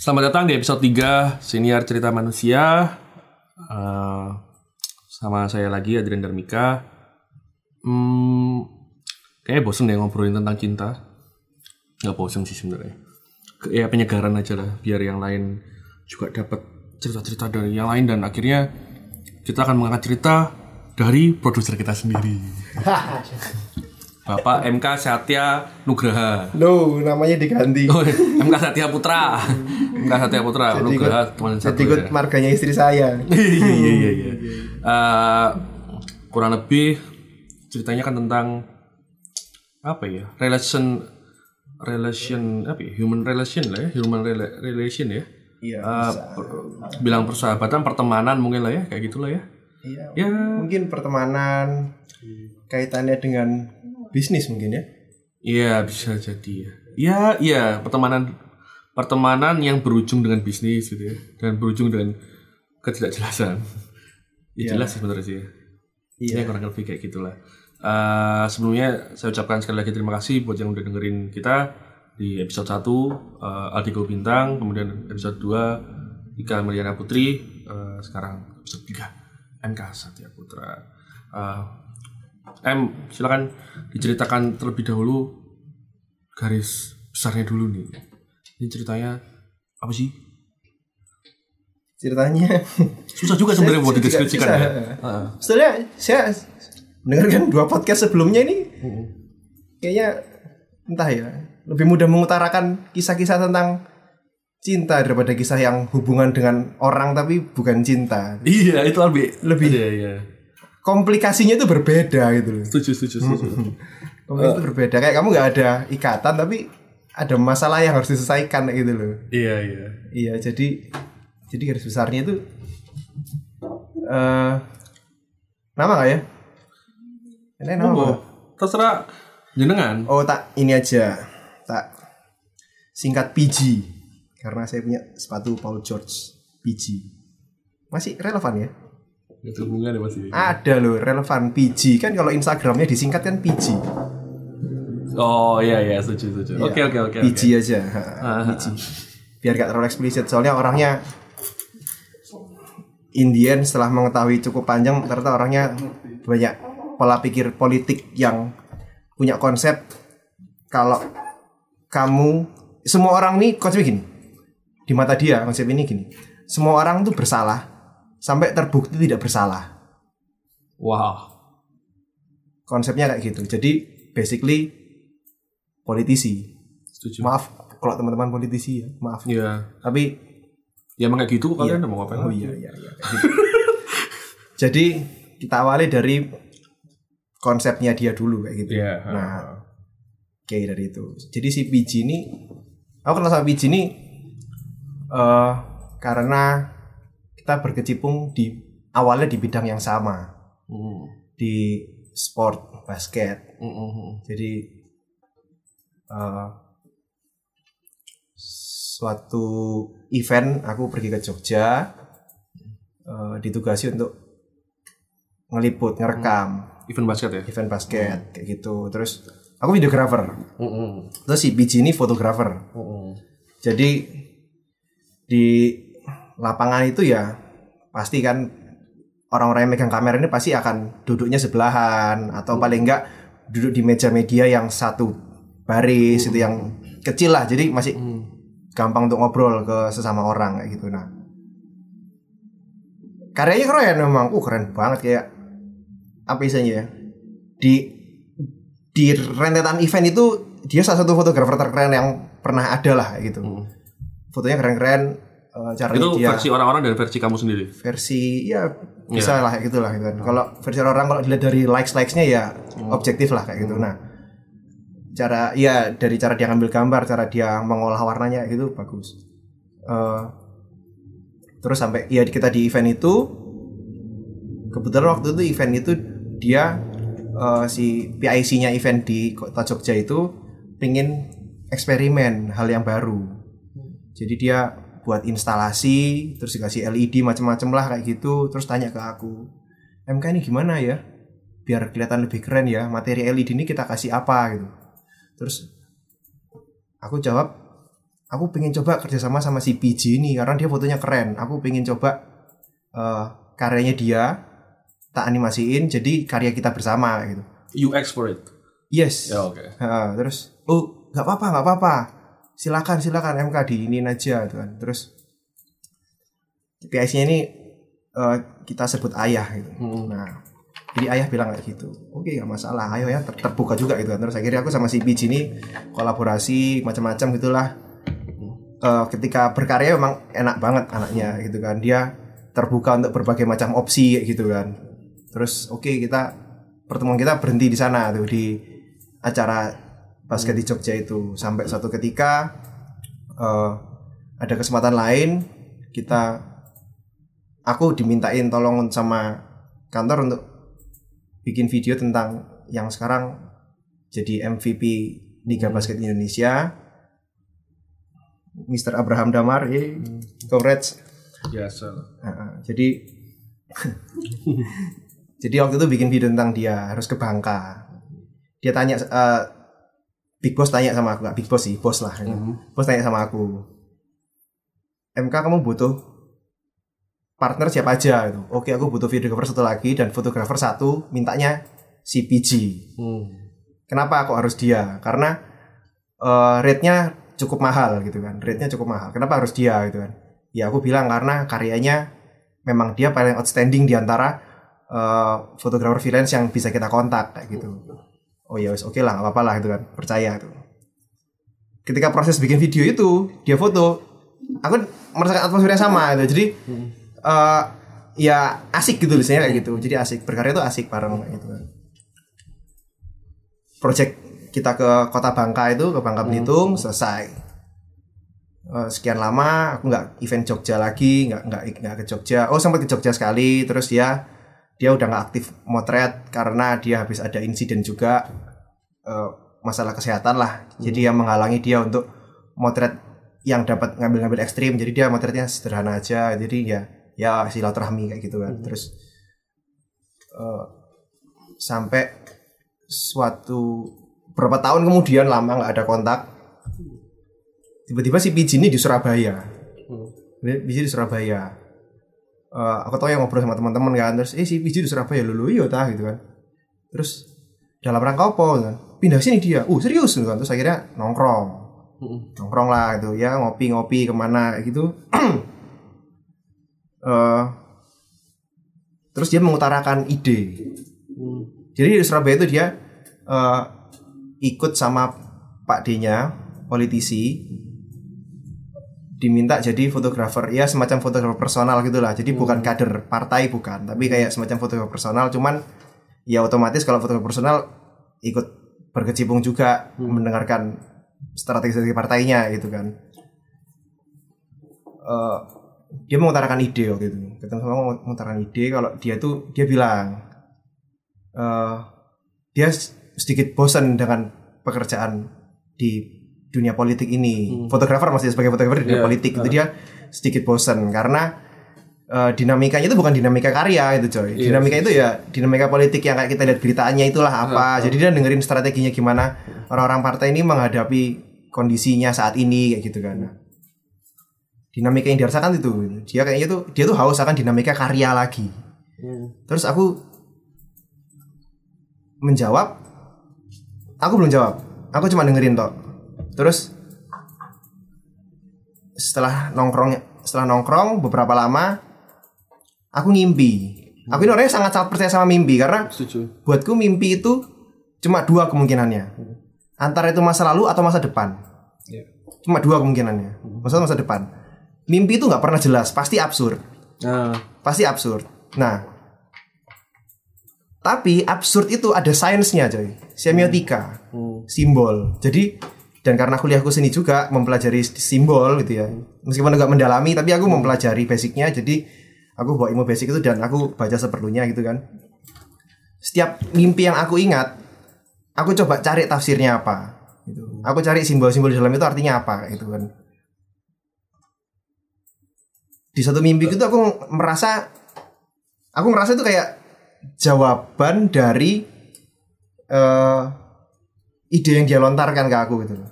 Selamat datang di episode 3 Siniar Cerita Manusia. Eh, Sama saya lagi Adrian Darmika. Hmm, Kayaknya bosen ya ngobrolin tentang cinta. Gak bosen sih sebenarnya. Ya penyegaran aja lah Biar yang lain juga dapat cerita-cerita dari yang lain Dan akhirnya kita akan mengangkat cerita dari produser kita sendiri. Bapak MK Satya Nugraha. Loh, namanya diganti. Oh, MK Satya Putra. MK Satya Putra. Jadi Nugraha ikut- teman Jadi satu ikut ya. marganya istri saya. Iya iya iya. iya. Eh, kurang lebih ceritanya kan tentang apa ya? Relation relation apa ya? Human relation lah ya, human rela- relation ya. Iya. Eh, per- bilang persahabatan, pertemanan mungkin lah ya, kayak gitulah ya. Iya. Ya, Mungkin pertemanan kaitannya dengan bisnis mungkin ya. iya bisa jadi ya. Iya, iya, pertemanan pertemanan yang berujung dengan bisnis gitu ya dan berujung dengan ketidakjelasan. Ya, jelas sih sebenarnya sih. ya. Iya. Ya kurang lebih kayak gitulah. Eh, sebelumnya saya ucapkan sekali lagi terima kasih buat yang udah dengerin kita di episode 1 eh, Aldiko Bintang, kemudian episode 2 Ika Mariana Putri, eh, sekarang episode 3 MK Satya Putra. Eh, M, silakan diceritakan terlebih dahulu garis besarnya dulu nih. Ini ceritanya apa sih? Ceritanya. Susah juga sebenarnya buat dideskripsikan ya. Heeh. Sebenarnya saya mendengarkan dua podcast sebelumnya ini kayaknya entah ya lebih mudah mengutarakan kisah-kisah tentang cinta daripada kisah yang hubungan dengan orang tapi bukan cinta. Iya, itu lebih Lebih. Iya, iya. Komplikasinya itu berbeda gitu loh. Setuju, setuju, setuju. Komplikasi itu berbeda. Kayak kamu nggak ada ikatan tapi ada masalah yang harus diselesaikan gitu loh. iya, iya. Iya, jadi jadi garis besarnya itu eh nama nggak ya? Ini nama Oh, terserah jenengan. Oh tak ini aja tak singkat PG karena saya punya sepatu Paul George PG masih relevan ya? Gak ada hubungan ya masih. Ada loh relevan PG kan kalau Instagramnya disingkat kan PG. Oh iya iya setuju setuju. Iya, Oke oke oke. Oke. aja, ha, PG. Biar gak terlalu eksplisit soalnya orangnya Indian setelah mengetahui cukup panjang ternyata orangnya banyak pola pikir politik yang punya konsep kalau kamu semua orang nih konsep gini di mata dia konsep ini gini semua orang tuh bersalah sampai terbukti tidak bersalah Wow. konsepnya kayak gitu jadi basically politisi Setuju. maaf kalau teman-teman politisi ya maaf Iya. tapi Ya emang kayak gitu kalian mau ngapain? oh iya iya iya kayak gitu. jadi kita awali dari konsepnya dia dulu kayak gitu Iya. nah oke dari itu jadi si PG ini aku kenal sama PG ini eh karena kita berkecimpung di awalnya di bidang yang sama Hmm. di sport basket Hmm, hmm, hmm. jadi eh, suatu event aku pergi ke Jogja eh, ditugasi untuk ngeliput ngerekam. Event basket ya. event basket kayak gitu. Terus aku videografer Hmm, hmm. terus si BJ ini fotografer. Hmm, hmm. jadi di lapangan itu ya pasti kan orang-orang yang megang kamera ini pasti akan duduknya sebelahan atau paling enggak duduk di meja media yang satu baris itu yang kecil lah jadi masih gampang untuk ngobrol ke sesama orang kayak gitu nah karyanya keren memang uh keren banget kayak apa istilahnya ya di di rentetan event itu dia salah satu fotografer terkeren yang pernah ada lah kayak gitu Hmm. fotonya keren-keren eh, caranya Itu dia versi orang-orang dan versi kamu sendiri. versi ya bisa lah kayak gitu gitu kan. Kalau versi orang kalau dilihat dari likes likesnya ya objektif lah kayak gitu. Nah cara ya dari cara dia ngambil gambar, cara dia mengolah warnanya gitu bagus. Eh, terus sampai ya kita di event itu kebetulan waktu itu event itu dia eh, si PIC-nya event di kota Jogja itu pengen eksperimen hal yang baru. Jadi dia buat instalasi, terus dikasih LED macam-macam lah kayak gitu, terus tanya ke aku, MK ini gimana ya? Biar kelihatan lebih keren ya, materi LED ini kita kasih apa gitu. Terus aku jawab, aku pengen coba kerjasama sama si PJ ini karena dia fotonya keren. Aku pengen coba eh, karyanya dia tak animasiin jadi karya kita bersama gitu. UX for it. yes. Ya oke. Ha, terus oh nggak apa-apa nggak apa-apa. Silakan silakan MK diinin aja gitu kan. Terus PIC-nya ini eh, kita sebut ayah gitu. Nah jadi ayah bilang kayak gitu oke nggak masalah ayo ya ter- terbuka juga gitu kan. Terus akhirnya aku sama si Biji ini kolaborasi macam-macam gitulah. Eh, ketika berkarya memang enak banget anaknya gitu kan. Dia terbuka untuk berbagai macam opsi gitu kan. Terus oke kita pertemuan kita berhenti di sana tuh di acara basket di Jogja itu. Sampai suatu ketika eh, ada kesempatan lain kita aku dimintain tolong sama kantor untuk bikin video tentang yang sekarang jadi MVP Liga Basket Indonesia Mr. Abraham Damar eh congrats Biasa. Nah, jadi jadi waktu itu bikin video tentang dia harus ke Bangka. Dia tanya eh, Big Boss tanya sama aku, nggak Big Boss sih, bos lah. Bos tanya sama aku, MK kamu butuh partner siapa aja gitu. Oke, aku butuh videographer satu lagi dan fotografer satu, mintanya si PG. Hmm. Kenapa kok harus dia? Karena eh, rate-nya cukup mahal gitu kan. Rate-nya cukup mahal. Kenapa harus dia gitu kan? Ya aku bilang karena karyanya memang dia paling outstanding di antara eh, fotografer freelance yang bisa kita kontak kayak gitu. Oh ya wes oke lah, nggak apa-apa lah gitu kan. Percaya tuh. Ketika proses bikin video itu, dia foto, aku merasakan atmosfer yang sama gitu. Jadi eh, ya asik gitu misalnya kayak gitu. Jadi asik berkarya itu asik bareng kayak gitu. Project kita ke kota Bangka itu ke Bangka Belitung selesai. Eh, sekian lama aku nggak event Jogja lagi nggak nggak nggak ke Jogja. Oh sempat ke Jogja sekali terus dia dia udah nggak aktif motret karena dia habis ada insiden juga eh, masalah kesehatan lah. Jadi yang menghalangi dia untuk motret yang dapat ngambil-ngambil ekstrim. Jadi dia motretnya sederhana aja. Jadi ya ya silaturahmi kayak gitu kan. Terus eh, sampai suatu berapa tahun kemudian lama nggak ada kontak tiba-tiba si Piji ini di Surabaya. Dia Piji di Surabaya. Eh, aku tahu yang ngobrol sama teman-teman kan terus eh si Piji di Surabaya lulu iya tah gitu kan. Terus dalam rangka apa gitu kan. Pindah sini dia. Uh serius? gitu kan. Terus akhirnya nongkrong. Nongkrong lah gitu. Ya ngopi-ngopi ke mana kayak gitu Eh, terus dia mengutarakan ide jadi di Surabaya itu dia eh, ikut sama Pak D-nya, politisi, diminta jadi fotografer, ya semacam fotografer personal gitulah. Jadi bukan kader partai bukan, tapi kayak semacam fotografer personal. Cuman ya otomatis kalau fotografer personal ikut berkecimpung juga mendengarkan strategi-strategi partainya gitu kan. Eh, dia mengutarakan ide waktu itu. Ketemu sama mengutarakan ide kalau dia tuh dia bilang eh, dia sedikit bosan dengan pekerjaan di dunia politik ini. Fotografer masih sebagai fotografer di dunia Iya. politik itu dia sedikit bosan karena eh, dinamikanya itu bukan dinamika karya itu coy. Iya, dinamika itu ya dinamika politik yang kayak kita lihat beritanya itulah apa. Jadi dia dengerin strateginya gimana orang-orang partai ini menghadapi kondisinya saat ini kayak gitu kan. Dinamika yang dirasakan itu dia kayaknya tuh dia tuh haus akan dinamika karya lagi. Terus aku menjawab aku belum jawab. Aku cuma dengerin tok. Terus setelah nongkrong setelah nongkrong beberapa lama aku ngimpi. Aku ini orangnya sangat sangat percaya sama mimpi karena Setuju. buatku mimpi itu cuma dua kemungkinannya. Antara itu masa lalu atau masa depan. Iya. cuma dua kemungkinannya. Masa masa depan mimpi itu nggak pernah jelas pasti absurd Nah, pasti absurd. Nah, tapi absurd itu ada sainsnya, coy. Semiotika, simbol. Jadi dan karena kuliahku seni juga mempelajari simbol gitu ya. Meskipun agak mendalami, tapi aku mempelajari basicnya. Jadi aku bawa ilmu basic itu dan aku baca seperlunya gitu kan. Setiap mimpi yang aku ingat, aku coba cari tafsirnya apa. Gitu. Aku cari simbol-simbol di dalam itu artinya apa gitu kan di satu mimpi itu aku merasa aku merasa itu kayak jawaban dari eh ide yang dia lontarkan ke aku gitu. Loh.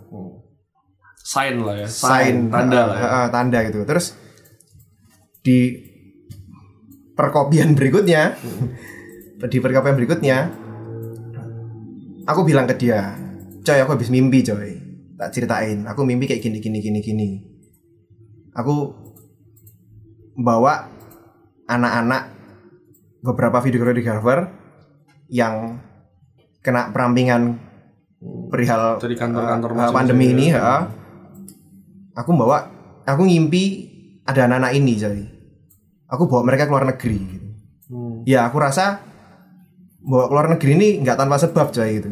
sign lah ya. Sign tanda uh, lah ya. uh, tanda gitu. Terus di perkopian berikutnya di perkopian berikutnya aku bilang ke dia coy aku habis mimpi coy. Tak ceritain. Aku mimpi kayak gini gini gini gini. Aku bawa anak-anak beberapa videographer yang kena perampingan perihal Dari kantor-kantor uh, pandemi ya. ini ha. aku bawa aku ngimpi ada anak-anak ini jadi aku bawa mereka ke luar negeri gitu. Hmm. ya aku rasa bawa ke luar negeri ini nggak tanpa sebab coy gitu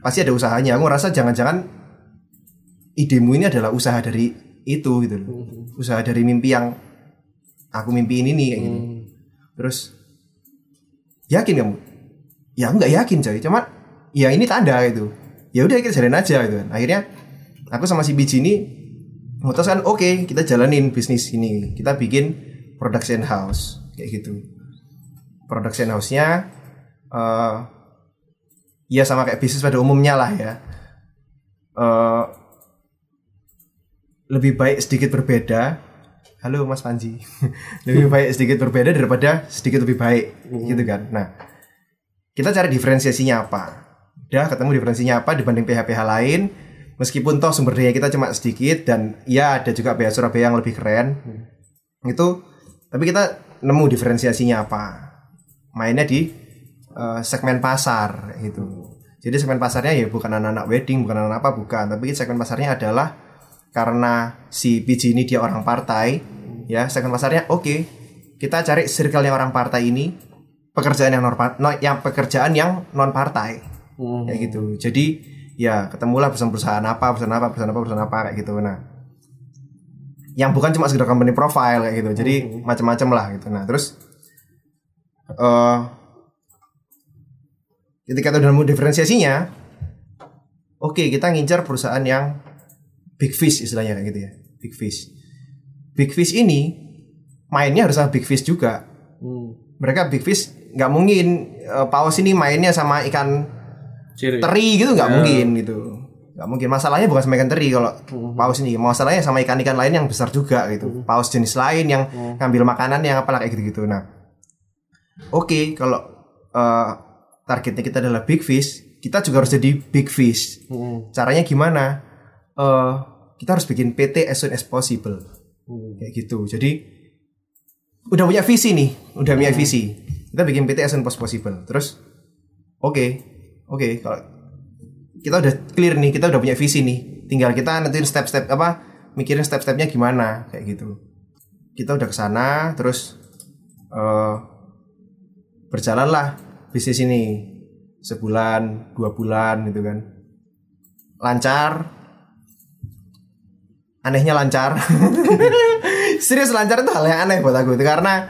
pasti ada usahanya aku rasa jangan-jangan idemu ini adalah usaha dari itu gitu loh usaha dari mimpi yang aku mimpiin ini kayak gitu. Hmm. terus yakin kamu? Ya aku nggak yakin coy. Cuma ya ini tanda gitu. Ya udah kita jalanin aja gitu. Kan akhirnya aku sama si biji ini memutuskan oke kita jalanin bisnis ini. Kita bikin production house kayak gitu. Production house-nya eh ya sama kayak bisnis pada umumnya lah ya. Eh lebih baik sedikit berbeda halo Mas Panji. Lebih baik sedikit berbeda daripada sedikit lebih baik gitu kan? Nah kita cari diferensiasinya apa? Udah ketemu diferensiasinya apa dibanding PH-PH lain? Meskipun toh sumber daya kita cuma sedikit dan ya ada juga PH Surabaya yang lebih keren. Itu tapi kita nemu diferensiasinya apa? Mainnya di eh, segmen pasar gitu. Jadi segmen pasarnya ya bukan anak-anak wedding bukan anak apa bukan. Tapi segmen pasarnya adalah karena si PJ ini dia orang partai ya segmen pasarnya oke. Kita cari circle yang orang partai ini pekerjaan yang non yang pekerjaan yang non partai Hmm. kayak gitu. Jadi ya ketemulah perusahaan-perusahaan apa perusahaan apa perusahaan apa perusahaan apa kayak gitu. Nah yang bukan cuma sekedar company profile kayak gitu. Jadi macam-macam lah gitu. Nah terus eh ketika udah nemu diferensiasinya oke kita ngincar perusahaan yang big fish istilahnya kayak gitu ya. Big fish. Big fish ini mainnya harus sama big fish juga. Hmm. mereka big fish nggak mungkin eh, paus ini mainnya sama ikan Ciri. teri gitu nggak mungkin gitu. Nggak mungkin. Masalahnya bukan sama ikan teri kalau paus ini. Masalahnya sama ikan-ikan lain yang besar juga gitu. Paus jenis lain yang ngambil makanan yang apalah kayak gitu-gitu. Nah oke kalau eh, targetnya kita adalah big fish kita juga harus jadi big fish. Hmm. caranya gimana Eh, kita harus bikin PT as soon as possible. Hmm. kayak gitu. Jadi udah punya visi nih. Udah punya visi. Kita bikin PT as soon as possible. Terus oke oke kalau kita udah clear nih kita udah punya visi nih. Tinggal kita nentuin step-step apa mikirin step-stepnya gimana kayak gitu. Kita udah ke sana terus eh berjalanlah bisnis ini. Sebulan dua bulan gitu kan. Lancar anehnya lancar. Serius lancar itu hal yang aneh buat aku itu karena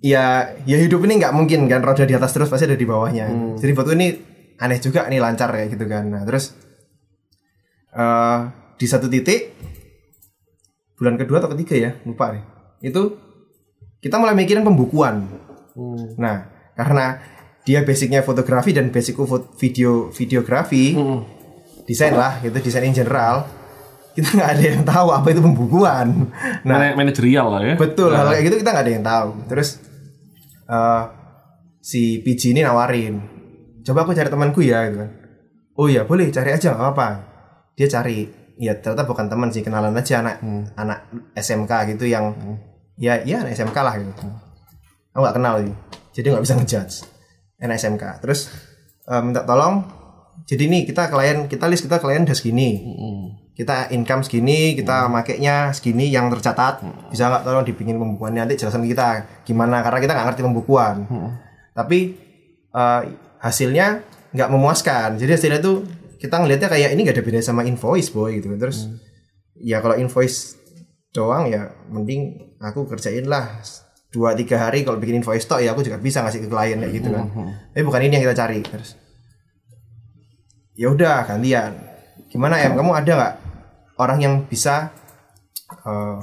ya ya hidup ini nggak mungkin kan roda di atas terus pasti ada di bawahnya. Jadi buatku ini aneh juga nih lancar kayak gitu kan. Nah terus eh di satu titik bulan kedua atau ketiga ya lupa nih itu kita mulai mikirin pembukuan. Hmm. nah karena dia basicnya fotografi dan basicku video videografi Hmm. desain lah gitu desain in general kita nggak ada yang tahu apa itu pembukuan. Nah Mana- manajerial lah ya. betul hal kayak gitu kita nggak ada yang tahu. Terus eh si PG ini nawarin coba aku cari temanku ya gitu kan. Oh ya boleh cari aja nggak apa dia cari ya ternyata bukan teman sih kenalan aja anak anak SMK gitu yang ya ya anak SMK lah gitu. Aku nggak kenal sih jadi nggak bisa ngejudge anak SMK terus eh, minta tolong jadi nih kita klien kita list kita klien udah segini. Hmm. Kita income segini, kita makainya segini yang tercatat. Bisa nggak tolong dibikin pembukuannya nanti jelasin ke kita gimana karena kita nggak ngerti pembukuan. Tapi eh, hasilnya nggak memuaskan. Jadi hasilnya tuh kita ngelihatnya kayak ini nggak ada beda sama invoice boy gitu. Terus ya kalau invoice doang ya mending aku kerjain lah dua tiga hari kalau bikin invoice tok ya aku juga bisa ngasih ke klien kayak gitu kan. Tapi bukan ini yang kita cari terus. Ya udah gantian. Gimana em kamu ada nggak orang yang bisa eh,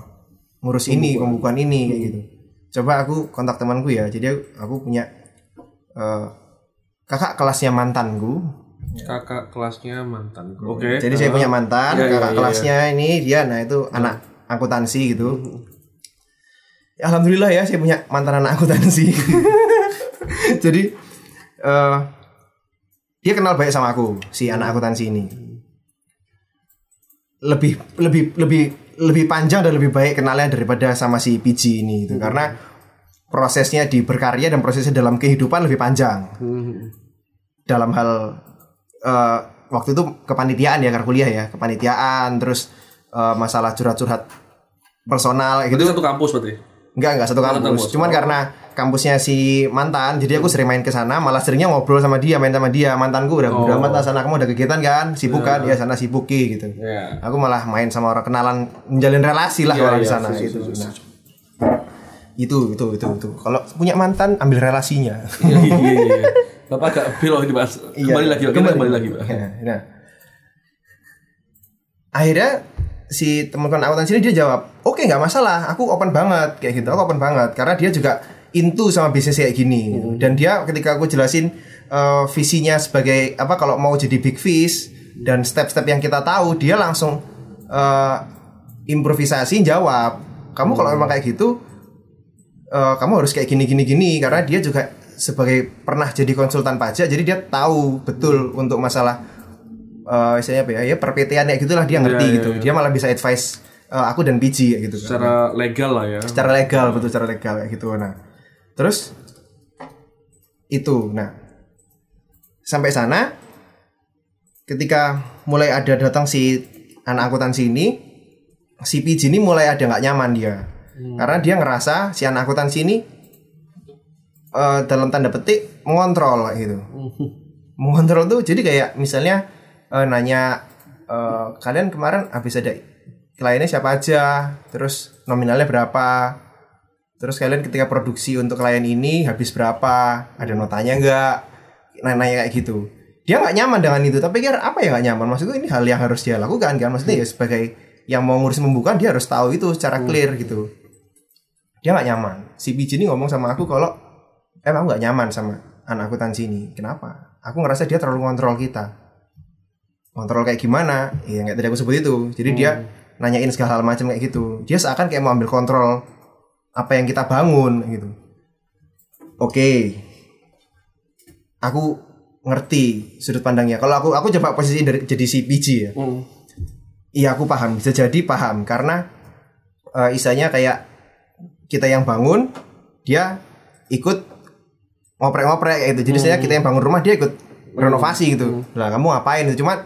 ngurus ini pembukuan ini kayak gitu. Coba aku kontak temanku ya. Jadi aku punya eh, kakak kelasnya mantanku Kakak kelasnya mantan. Oke. Jadi saya punya mantan, Iya, iya, kakak iya, kelasnya ini dia, nah itu anak akuntansi gitu. Ya, Alhamdulillah ya saya punya mantan anak akuntansi. Jadi eh dia kenal baik sama aku si anak akuntansi ini. Lebih lebih lebih lebih panjang dan lebih baik kenalnya daripada sama si PG ini gitu. Karena prosesnya di berkarya dan prosesnya dalam kehidupan lebih panjang Hmm. dalam hal eh, waktu itu kepanitiaan ya karena kuliah ya kepanitiaan terus eh, masalah curhat-curhat personal gitu satu kampus berarti. enggak enggak satu kampus kampus. cuman karena kampusnya si mantan jadi aku sering main ke sana malah seringnya ngobrol sama dia main sama dia. Mantanku udah udah amat lah sana kamu udah kegiatan kan? Sibuk kan? Ya sana sibuk Ki," gitu. Ya. aku malah main sama orang kenalan menjalin relasi lah Iya, orang di iya, sana gitu. Nah, itu itu itu itu. Kalau punya mantan ambil relasinya. Iya iya iya. Bapak agak belok ini Mas. Iya. Kembali lagi, kita kembali. lagi, Pak. Ya, Nah, akhirnya si teman-teman akuntansi ini dia jawab, oke nggak masalah, aku open banget kayak gitu, aku open banget. Karena dia juga into sama bisnis kayak gini. gitu. Dan dia ketika aku jelasin eh, visinya sebagai apa kalau mau jadi big fish dan step-step yang kita tahu, dia langsung eh, improvisasi jawab, kamu kalau memang kayak gitu eh, kamu harus kayak gini gini gini karena dia juga sebagai pernah jadi konsultan pajak jadi dia tahu betul untuk masalah eh istilahnya apa ya ya perpetian kayak gitulah dia ngerti Iya, iya, gitu iya. dia malah bisa advice eh, aku dan biji gitu kan. Secara legal lah ya. secara legal betul secara legal kayak gitu nah terus? Itu. Nah sampai sana ketika mulai ada datang si anak akuntansi ini si PJ ini mulai ada nggak nyaman dia. Karena dia ngerasa si anak akuntansi ini eh, dalam tanda petik mengontrol gitu. Mengontrol tuh jadi kayak misalnya eh, nanya eh, kalian kemarin habis ada kliennya siapa aja? Terus nominalnya berapa terus kalian ketika produksi untuk klien ini habis berapa? Ada notanya nggak? Nanya kayak gitu. Dia nggak nyaman dengan itu tapi kira apa ya nggak nyaman? Maksudku ini hal yang harus dia lakukan kan? Maksudnya ya sebagai yang mau ngurus pembukaan dia harus tahu itu secara clear gitu. Dia nggak nyaman. Si biji ini ngomong sama aku kalau emang aku nggak nyaman sama anak akuntansi ini. Kenapa? Aku ngerasa dia terlalu ngontrol kita. Kontrol kayak gimana? Ya nggak tadi aku sebut itu. Jadi dia nanyain segala hal macam kayak gitu. Dia seakan kayak mau ambil kontrol apa yang kita bangun gitu. Oke. Aku ngerti sudut pandangnya. Kalau aku aku coba posisi dari jadi si ya. Hmm. iya aku paham. Bisa jadi paham karena eh, isanya kayak kita yang bangun dia ikut ngoprek-ngoprek gitu. Jadi saya kita yang bangun rumah dia ikut renovasi gitu. Lah kamu ngapain? Itu cuman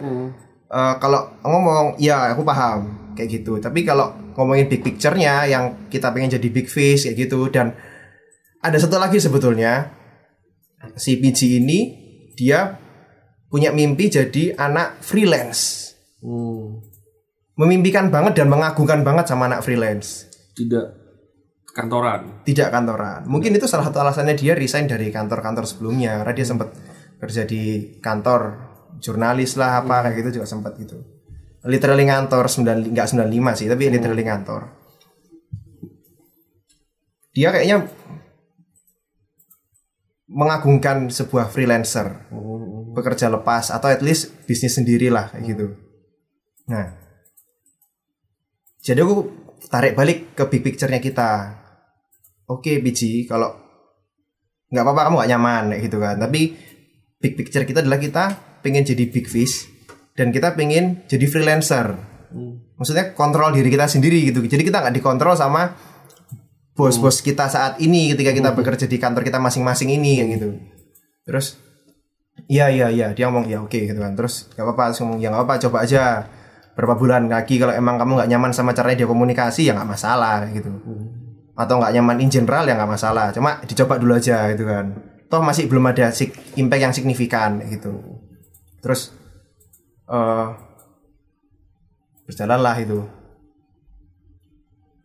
eh, kalau ngomong ya aku paham kayak gitu. Tapi kalau ngomongin big picture-nya yang kita pengen jadi big fish kayak gitu dan ada satu lagi sebetulnya si PG ini dia punya mimpi jadi anak freelance. Hmm. memimpikan banget dan mengagungkan banget sama anak freelance. Tidak kantoran. tidak kantoran. Mungkin itu salah satu alasannya dia resign dari kantor-kantor sebelumnya karena dia sempat kerja di kantor jurnalis lah apa kayak gitu juga sempat gitu literally ngantor 9 nggak 95 sih tapi literally ngantor. Dia kayaknya mengagungkan sebuah freelancer bekerja lepas atau at least bisnis sendiri lah kayak gitu. Nah. Jadi aku tarik balik ke big picture-nya kita. Oke biji kalau nggak apa-apa kamu nggak nyaman kayak gitu kan. Tapi big picture kita adalah kita pengen jadi big fish dan kita pengen jadi freelancer. Maksudnya kontrol diri kita sendiri gitu. Jadi kita nggak dikontrol sama bos-bos kita saat ini ketika kita bekerja di kantor kita masing-masing ini kayak gitu. Terus iya iya iya. Dia ngomong ya oke gitu kan. Terus nggak apa-apa. Ngomong ya nggak apa coba aja. Berapa bulan lagi kalau emang kamu nggak nyaman sama caranya dia komunikasi ya nggak masalah gitu. Atau nggak nyaman in general ya nggak masalah. Cuma dicoba dulu aja gitu kan. Toh masih belum ada impact yang signifikan gitu. Terus eh berjalanlah itu.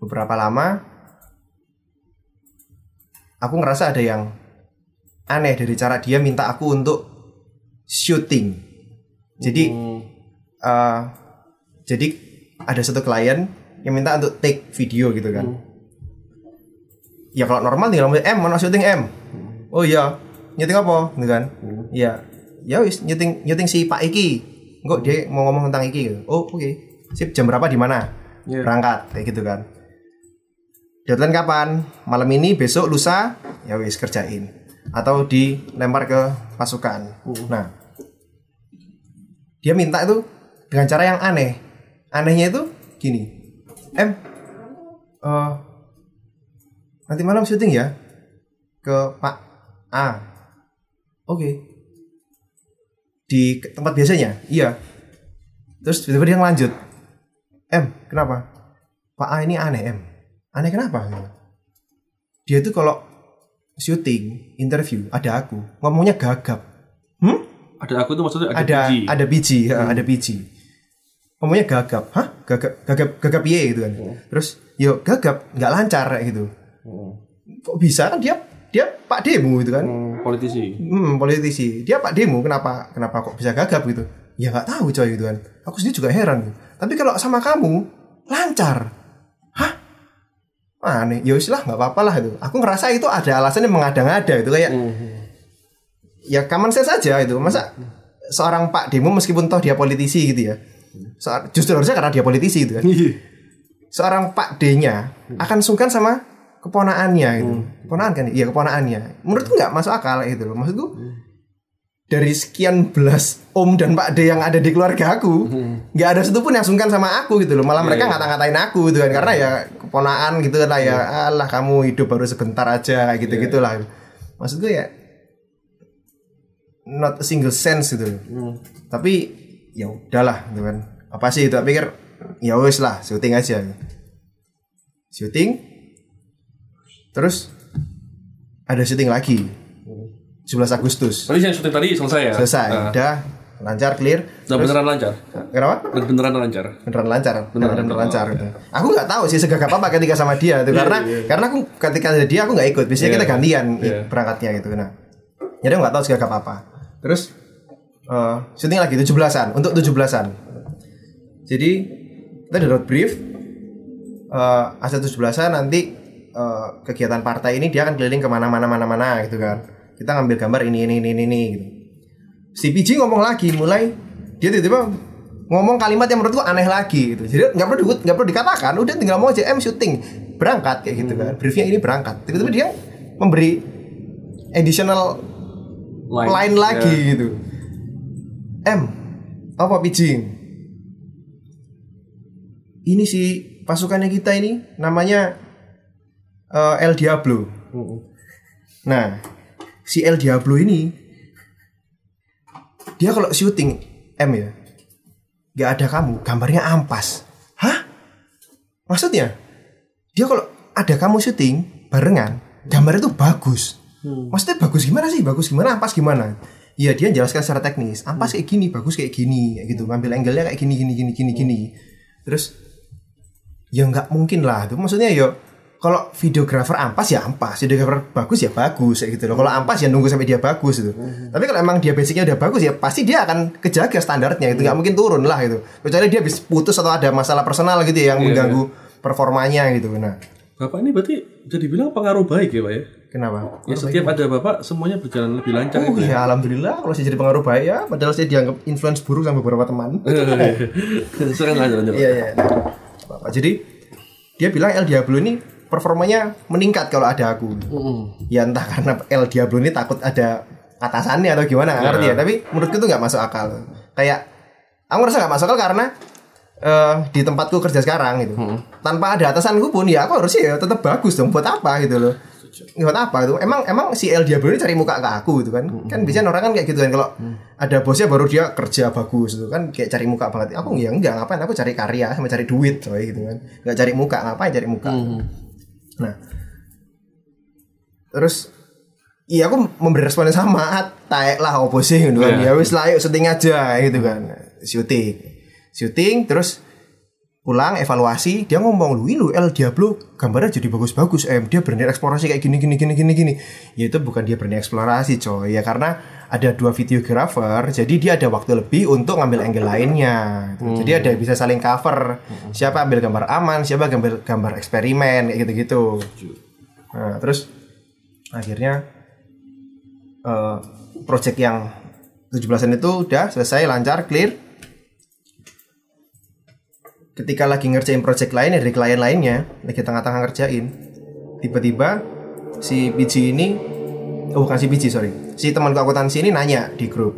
Beberapa lama aku ngerasa ada yang aneh dari cara dia minta aku untuk syuting jadi eh, jadi ada satu klien yang minta untuk take video gitu kan. Ya kalau normal tinggal ngomong M mana syuting M. Oh iya nyeting apa? Gitu kan. Iya. Ya wis nyuting nyuting si Pak Iki kok dia mau ngomong tentang Iki gitu. oh oke. Sip jam berapa di mana? Iya. berangkat kayak gitu kan. Deadline kapan? Malam ini besok lusa? Ya wis kerjain. Atau dilempar ke pasukan. Nah dia minta itu dengan cara yang aneh. Anehnya itu gini. Em eh, nanti malam syuting ya? Ke Pak A. Oke di tempat biasanya? Iya. Terus tiba-tiba dia ngelanjut. M kenapa? Pak A ini aneh M. Aneh kenapa? Dia itu kalau syuting interview ada aku. Ngomongnya gagap. Hmm? Ada aku tuh maksudnya ada, ada biji. ada biji ya, ada biji. Ngomongnya gagap. Hah? Gagap gagap gagap piye gitu kan. Terus yo gagap nggak lancar kayak gitu. Kok bisa? Kan dia dia pak demo gitu kan? Hmm, politisi. hmm, politisi. Dia pak demo kenapa kenapa kok bisa gagap gitu? Ya nggak tahu coy gitu kan. Aku sendiri juga heran tapi kalau sama kamu lancar. Hah? Aneh. Ya lah nggak apa-apa lah itu. Aku ngerasa itu ada alasannya mengada-ngada itu kayak ya common sense saja itu. Masa seorang pak demo meskipun toh dia politisi gitu ya justru harusnya karena dia politisi gitu kan. Seorang Pak D-nya akan sungkan sama keponaannya gitu. Keponaan kan? Iya, keponaannya. Menurutku nggak masuk akal gitu loh. Maksudku dari sekian belas om dan Pak D yang ada di keluarga aku, nggak ada satupun yang sungkan sama aku gitu loh. Malah mereka ngata-ngatain aku gitu kan karena ya keponaan gitu lah ya. Alah kamu hidup baru sebentar aja kayak gitu-gitulah. Maksudku ya not a single sense gitu loh. Tapi ya udahlah gitu kan. Apa sih itu? Pikir ya wes lah syuting aja. Syuting terus ada syuting lagi 11 Agustus Tadi yang syuting tadi selesai ya? selesai Ah. udah lancar clear Udah beneran lancar. kenapa Udah beneran lancar. beneran lancar beneran, beneran lancar gitu. aku nggak tahu sih segagap apa ketika sama dia tuh karena karena aku ketika ada dia aku nggak ikut biasanya Iya. kita gantian Iya. berangkatnya gitu nah jadi aku nggak tahu segagap apa terus eh syuting lagi 17-an untuk 17-an jadi kita udah dapat brief eh aset 17-an nanti eh, kegiatan partai ini dia akan keliling ke mana-mana mana-mana gitu kan. Kita ngambil gambar ini ini ini ini, ini gitu. Si PG ngomong lagi mulai dia tiba-tiba ngomong kalimat yang menurutku aneh lagi gitu. Jadi nggak perlu nggak perlu dikatakan udah tinggal ngomong aja em syuting. Berangkat kayak gitu kan. Briefnya ini berangkat. Tiba-tiba dia memberi additional Line. line lagi Ya. gitu. M apa PG ini si pasukannya kita ini namanya eh, El Diablo. Nah si El Diablo ini dia kalau syuting M ya nggak ada kamu gambarnya ampas. Hah? Maksudnya dia kalau ada kamu syuting barengan gambarnya tuh bagus. Maksudnya bagus gimana sih? Bagus gimana? Ampas gimana? Iya dia jelaskan secara teknis. Ampas kayak gini bagus kayak gini kayak gitu. Ngambil angle-nya kayak gini gini gini gini gini. Terus ya nggak mungkin lah. Itu maksudnya ya kalau videografer ampas ya ampas. Videografer bagus ya bagus kayak gitu loh. Kalau ampas ya nunggu sampai dia bagus itu tapi kalau emang dia basicnya udah bagus ya pasti dia akan kejaga standarnya itu nggak mungkin turun lah itu kecuali dia habis putus atau ada masalah personal gitu ya yang mengganggu performanya gitu. Nah. Bapak ini berarti bisa dibilang pengaruh baik ya Pak ya? kenapa? Ya setiap ada Bapak semuanya berjalan lebih lancar Oh gitu ya? ya alhamdulillah kalau saya jadi pengaruh baik ya. Padahal saya dianggap influence buruk sama beberapa teman. Lanjut lanjut. Iya iya. Bapak. Jadi dia bilang El Diablo ini performanya meningkat kalau ada aku. Ya entah karena El Diablo ini takut ada atasannya atau gimana nggak ngerti ya. Tapi menurutku itu nggak masuk akal. Kayak aku ngerasa nggak masuk akal karena eh, di tempatku kerja sekarang gitu. Tanpa ada atasanku pun ya aku harusnya ya tetap bagus dong. Buat apa gitu loh. Buat apa itu? Emang emang si El Diablo ini cari muka ke aku gitu kan? Kan biasanya orang kan kayak gitu kan kalau ada bosnya baru dia kerja bagus gitu kan kayak cari muka banget. Aku ya enggak ngapain aku cari karya sama cari duit coy gitu kan. Enggak cari muka, ngapain cari muka. Nah. Terus Iya aku memberi respon yang sama ah, taek lah opo sih gitu kan. Ya wis lah yuk syuting aja gitu kan. Syuting. Syuting terus pulang evaluasi dia ngomong lu lu El Diablo gambarnya jadi bagus-bagus em dia berani eksplorasi kayak gini gini gini gini gini ya itu bukan dia berani eksplorasi coy ya karena ada dua videografer jadi dia ada waktu lebih untuk ngambil angle lainnya. Gitu. jadi ada bisa saling cover. Siapa ambil gambar aman siapa gambar gambar eksperimen kayak gitu gitu nah terus akhirnya eh, project yang 17-an itu udah selesai lancar clear. Ketika lagi ngerjain project lain dari klien lainnya lagi tengah-tengah ngerjain tiba-tiba si biji ini oh bukan si biji sorry. Si temanku akuntansi ini nanya di grup.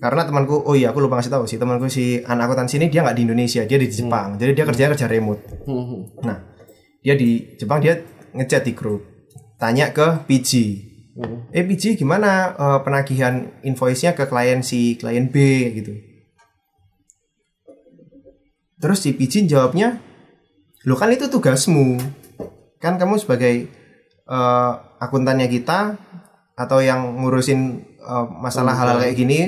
Karena temanku oh iya aku lupa ngasih tahu. Si temanku si anak akuntansi ini dia nggak di Indonesia dia di Jepang. Jadi dia kerjanya kerja remote. Hmm. nah dia di Jepang dia ngechat di grup. Tanya ke PG eh PG gimana eh, penagihan invoice-nya ke klien si klien B gitu. Terus si PG jawabnya lo kan itu tugasmu. Kan kamu sebagai eh, akuntannya kita atau yang ngurusin eh, masalah hal-hal kayak gini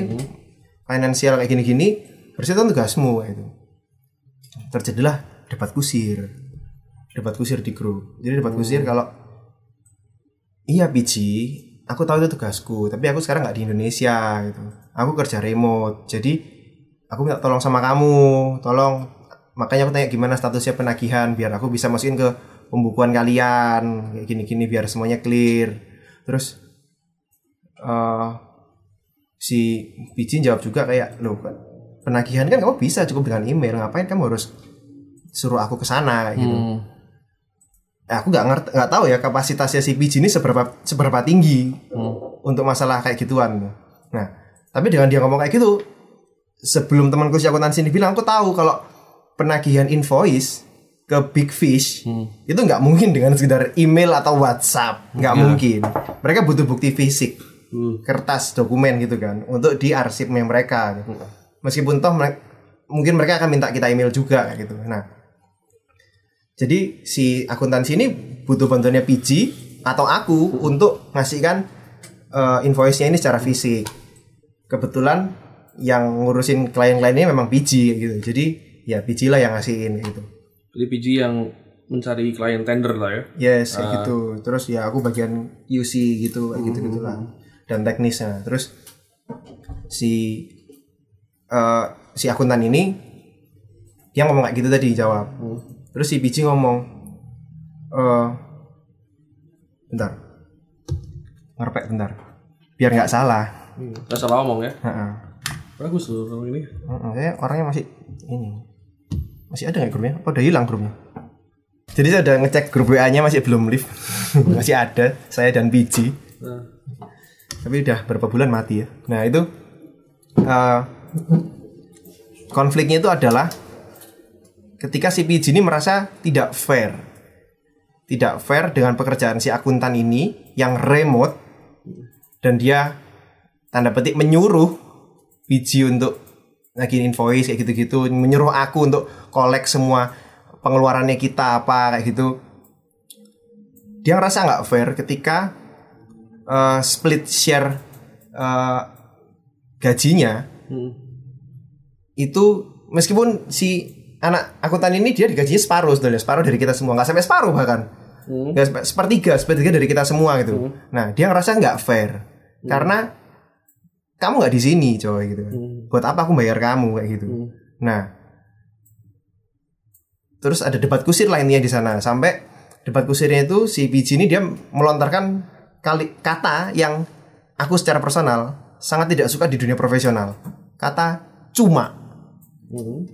finansial kayak gini-gini harusnya itu tugasmu itu terjadilah debat kusir. Debat kusir di grup. Jadi debat kusir kalau iya biji aku tahu itu tugasku tapi aku sekarang nggak di Indonesia gitu. Aku kerja remote jadi aku minta tolong sama kamu tolong. Makanya aku tanya gimana statusnya penagihan biar aku bisa masukin ke pembukuan kalian? Kayak gini-gini biar semuanya clear. Terus eh si Biji jawab juga kayak loh penagihan kan kamu bisa cukup dengan email ngapain kamu harus suruh aku ke sana gitu Hmm. Eh, aku nggak ngerti nggak tahu ya kapasitasnya si biji ini seberapa seberapa tinggi Hmm. untuk masalah kayak gituan. Nah, tapi dengan dia ngomong kayak gitu, sebelum temanku si akuntansi ini bilang, aku tahu kalau penagihan invoice ke Big Fish Hmm. itu nggak mungkin dengan sekedar email atau WhatsApp, nggak mungkin. Mereka butuh bukti fisik, Hmm. kertas, dokumen gitu kan, untuk diarsipnya mereka. gitu. Meskipun toh mereka, mungkin mereka akan minta kita email juga kayak gitu. Nah, jadi si akuntansi ini butuh bantuannya PG atau aku untuk ngasihkan eh, invoice-nya ini secara fisik. Kebetulan yang ngurusin klien-klien ini memang PG gitu. Jadi ya PG lah yang ngasihin gitu. Jadi PG yang mencari klien tender lah ya. Yes, kayak gitu. Terus ya aku bagian UC gitu, gitu gitulah. Dan teknisnya. Terus si eh, si akuntan ini dia ngomong kayak gitu tadi jawab. Terus si Biji ngomong, eh bentar, ngerpek bentar, biar nggak salah. Gak salah ngomong ya. Heeh. Bagus loh kalau ini. Heeh, saya orangnya masih ini masih ada nggak grupnya? Apa udah hilang grupnya? Jadi saya udah ngecek grup WA-nya masih belum live, masih ada saya dan Biji. Nah. Tapi udah berapa bulan mati ya. Nah itu eh, konfliknya itu adalah ketika si PG ini merasa tidak fair, tidak fair dengan pekerjaan si akuntan ini yang remote dan dia tanda petik menyuruh PG untuk lagi invoice kayak gitu-gitu, menyuruh aku untuk kolek semua pengeluarannya kita apa kayak gitu. Dia ngerasa nggak fair ketika eh, split share eh, gajinya Hmm. itu meskipun si anak akuntan ini dia digajinya separuh sebenarnya separuh dari kita semua nggak sampai separuh bahkan Hmm. nggak sepertiga sepertiga dari kita semua gitu nah dia ngerasa nggak fair karena kamu nggak di sini coy gitu. Hmm. buat apa aku bayar kamu kayak gitu Hmm. nah terus ada debat kusir lainnya di sana sampai debat kusirnya itu si PG ini dia melontarkan kali kata yang aku secara personal sangat tidak suka di dunia profesional kata cuma Hmm.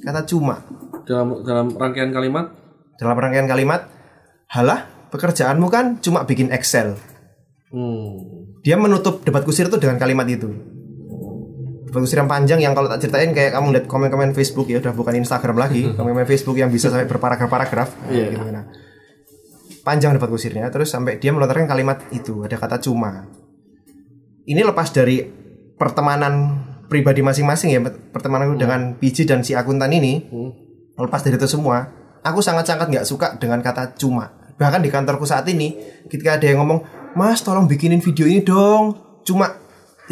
kata cuma Dalam dalam rangkaian kalimat. dalam rangkaian kalimat halah pekerjaanmu kan cuma bikin Excel Hmm. dia menutup debat kusir itu dengan kalimat itu debat kusir yang panjang yang kalau tak ceritain kayak kamu lihat komen-komen Facebook ya udah bukan Instagram lagi komen-komen Facebook yang bisa sampai berparagraf-paragraf Iya. gitu nah panjang debat kusirnya terus sampai dia melontarkan kalimat itu ada kata cuma. Ini lepas dari pertemanan pribadi masing-masing ya pertemananku dengan PJ dan si akuntan ini Hmm. lepas dari itu semua aku sangat-sangat nggak suka dengan kata cuma. Bahkan di kantorku saat ini ketika ada yang ngomong mas tolong bikinin video ini dong cuma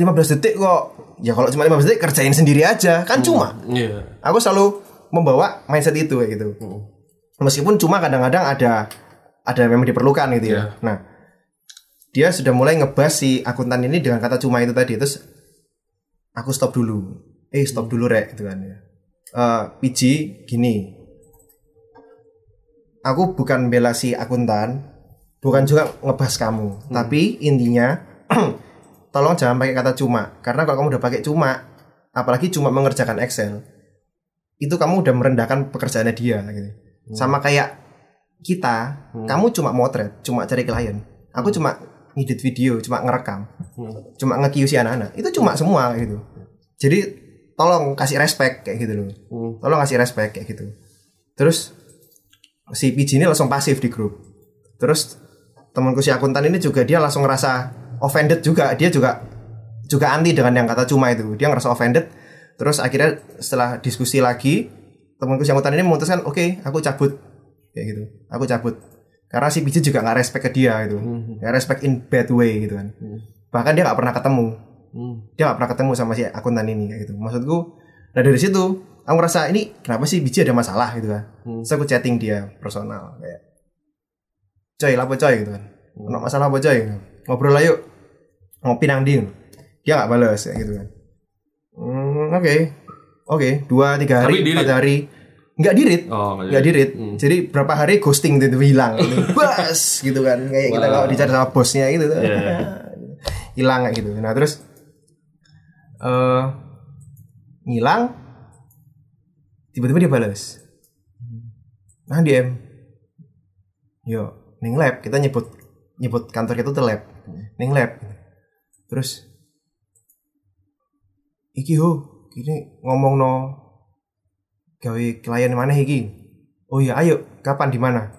15 detik kok. Ya kalau cuma 15 detik kerjain sendiri aja kan cuma. Iya. aku selalu membawa mindset itu kayak gitu. Meskipun cuma kadang-kadang ada ada yang memang diperlukan gitu ya. Iya. nah dia sudah mulai ngebahas si akuntan ini dengan kata cuma itu tadi terus aku stop dulu. Eh stop dulu rek gitu kan ya. Eh, PG gini. Aku bukan bela si akuntan bukan juga ngebahas kamu tapi intinya tolong jangan pakai kata cuma karena kalau kamu udah pakai cuma apalagi cuma mengerjakan Excel itu kamu udah merendahkan pekerjaannya dia gitu. Sama kayak kita, kamu cuma motret, cuma cari klien. Aku cuma ngedit video, cuma ngerekam, cuma nge si anak-anak. Itu cuma semua kayak gitu. Jadi tolong kasih respect kayak gitu loh. Tolong kasih respect kayak gitu. Terus si PJ ini langsung pasif di grup. Terus temanku si akuntan ini juga dia langsung ngerasa offended juga. Dia juga juga anti dengan yang kata cuma itu. Dia ngerasa offended. Terus akhirnya setelah diskusi lagi, temanku si akuntan ini memutuskan, oke, okay, aku cabut kayak gitu. Aku cabut. Karena si PJ juga nggak respect ke dia gitu. Nggak respect in bad way gitu kan. Bahkan dia nggak pernah ketemu. Dia nggak pernah ketemu sama si akuntan ini kayak gitu. Maksudku, nah dari situ aku ngerasa ini kenapa sih biji ada masalah gitu kan. Terus aku chatting dia personal kayak coy lapo coy gitu kan. Ono masalah apa coy? Ngobrol lah yuk. Ngopi nang ndi. Dia nggak balas kayak gitu kan. Hmm, oke. Oke, dua tiga hari, Tapi di-read? empat hari. Nggak dirit. Oh, nggak dirit. dirit. Jadi berapa hari ghosting itu hilang. Bas gitu kan. Kayak kita kalau dicari sama bosnya gitu. tuh. Iya. hilang kayak gitu. Nah, terus eh ngilang tiba-tiba dia balas. Nah, DM. Yo, ning lab kita nyebut nyebut kantor kita tuh lab. Ning lab. Terus iki ho, gini ngomong no gawe klien mana iki? Oh iya, ayo, kapan di mana?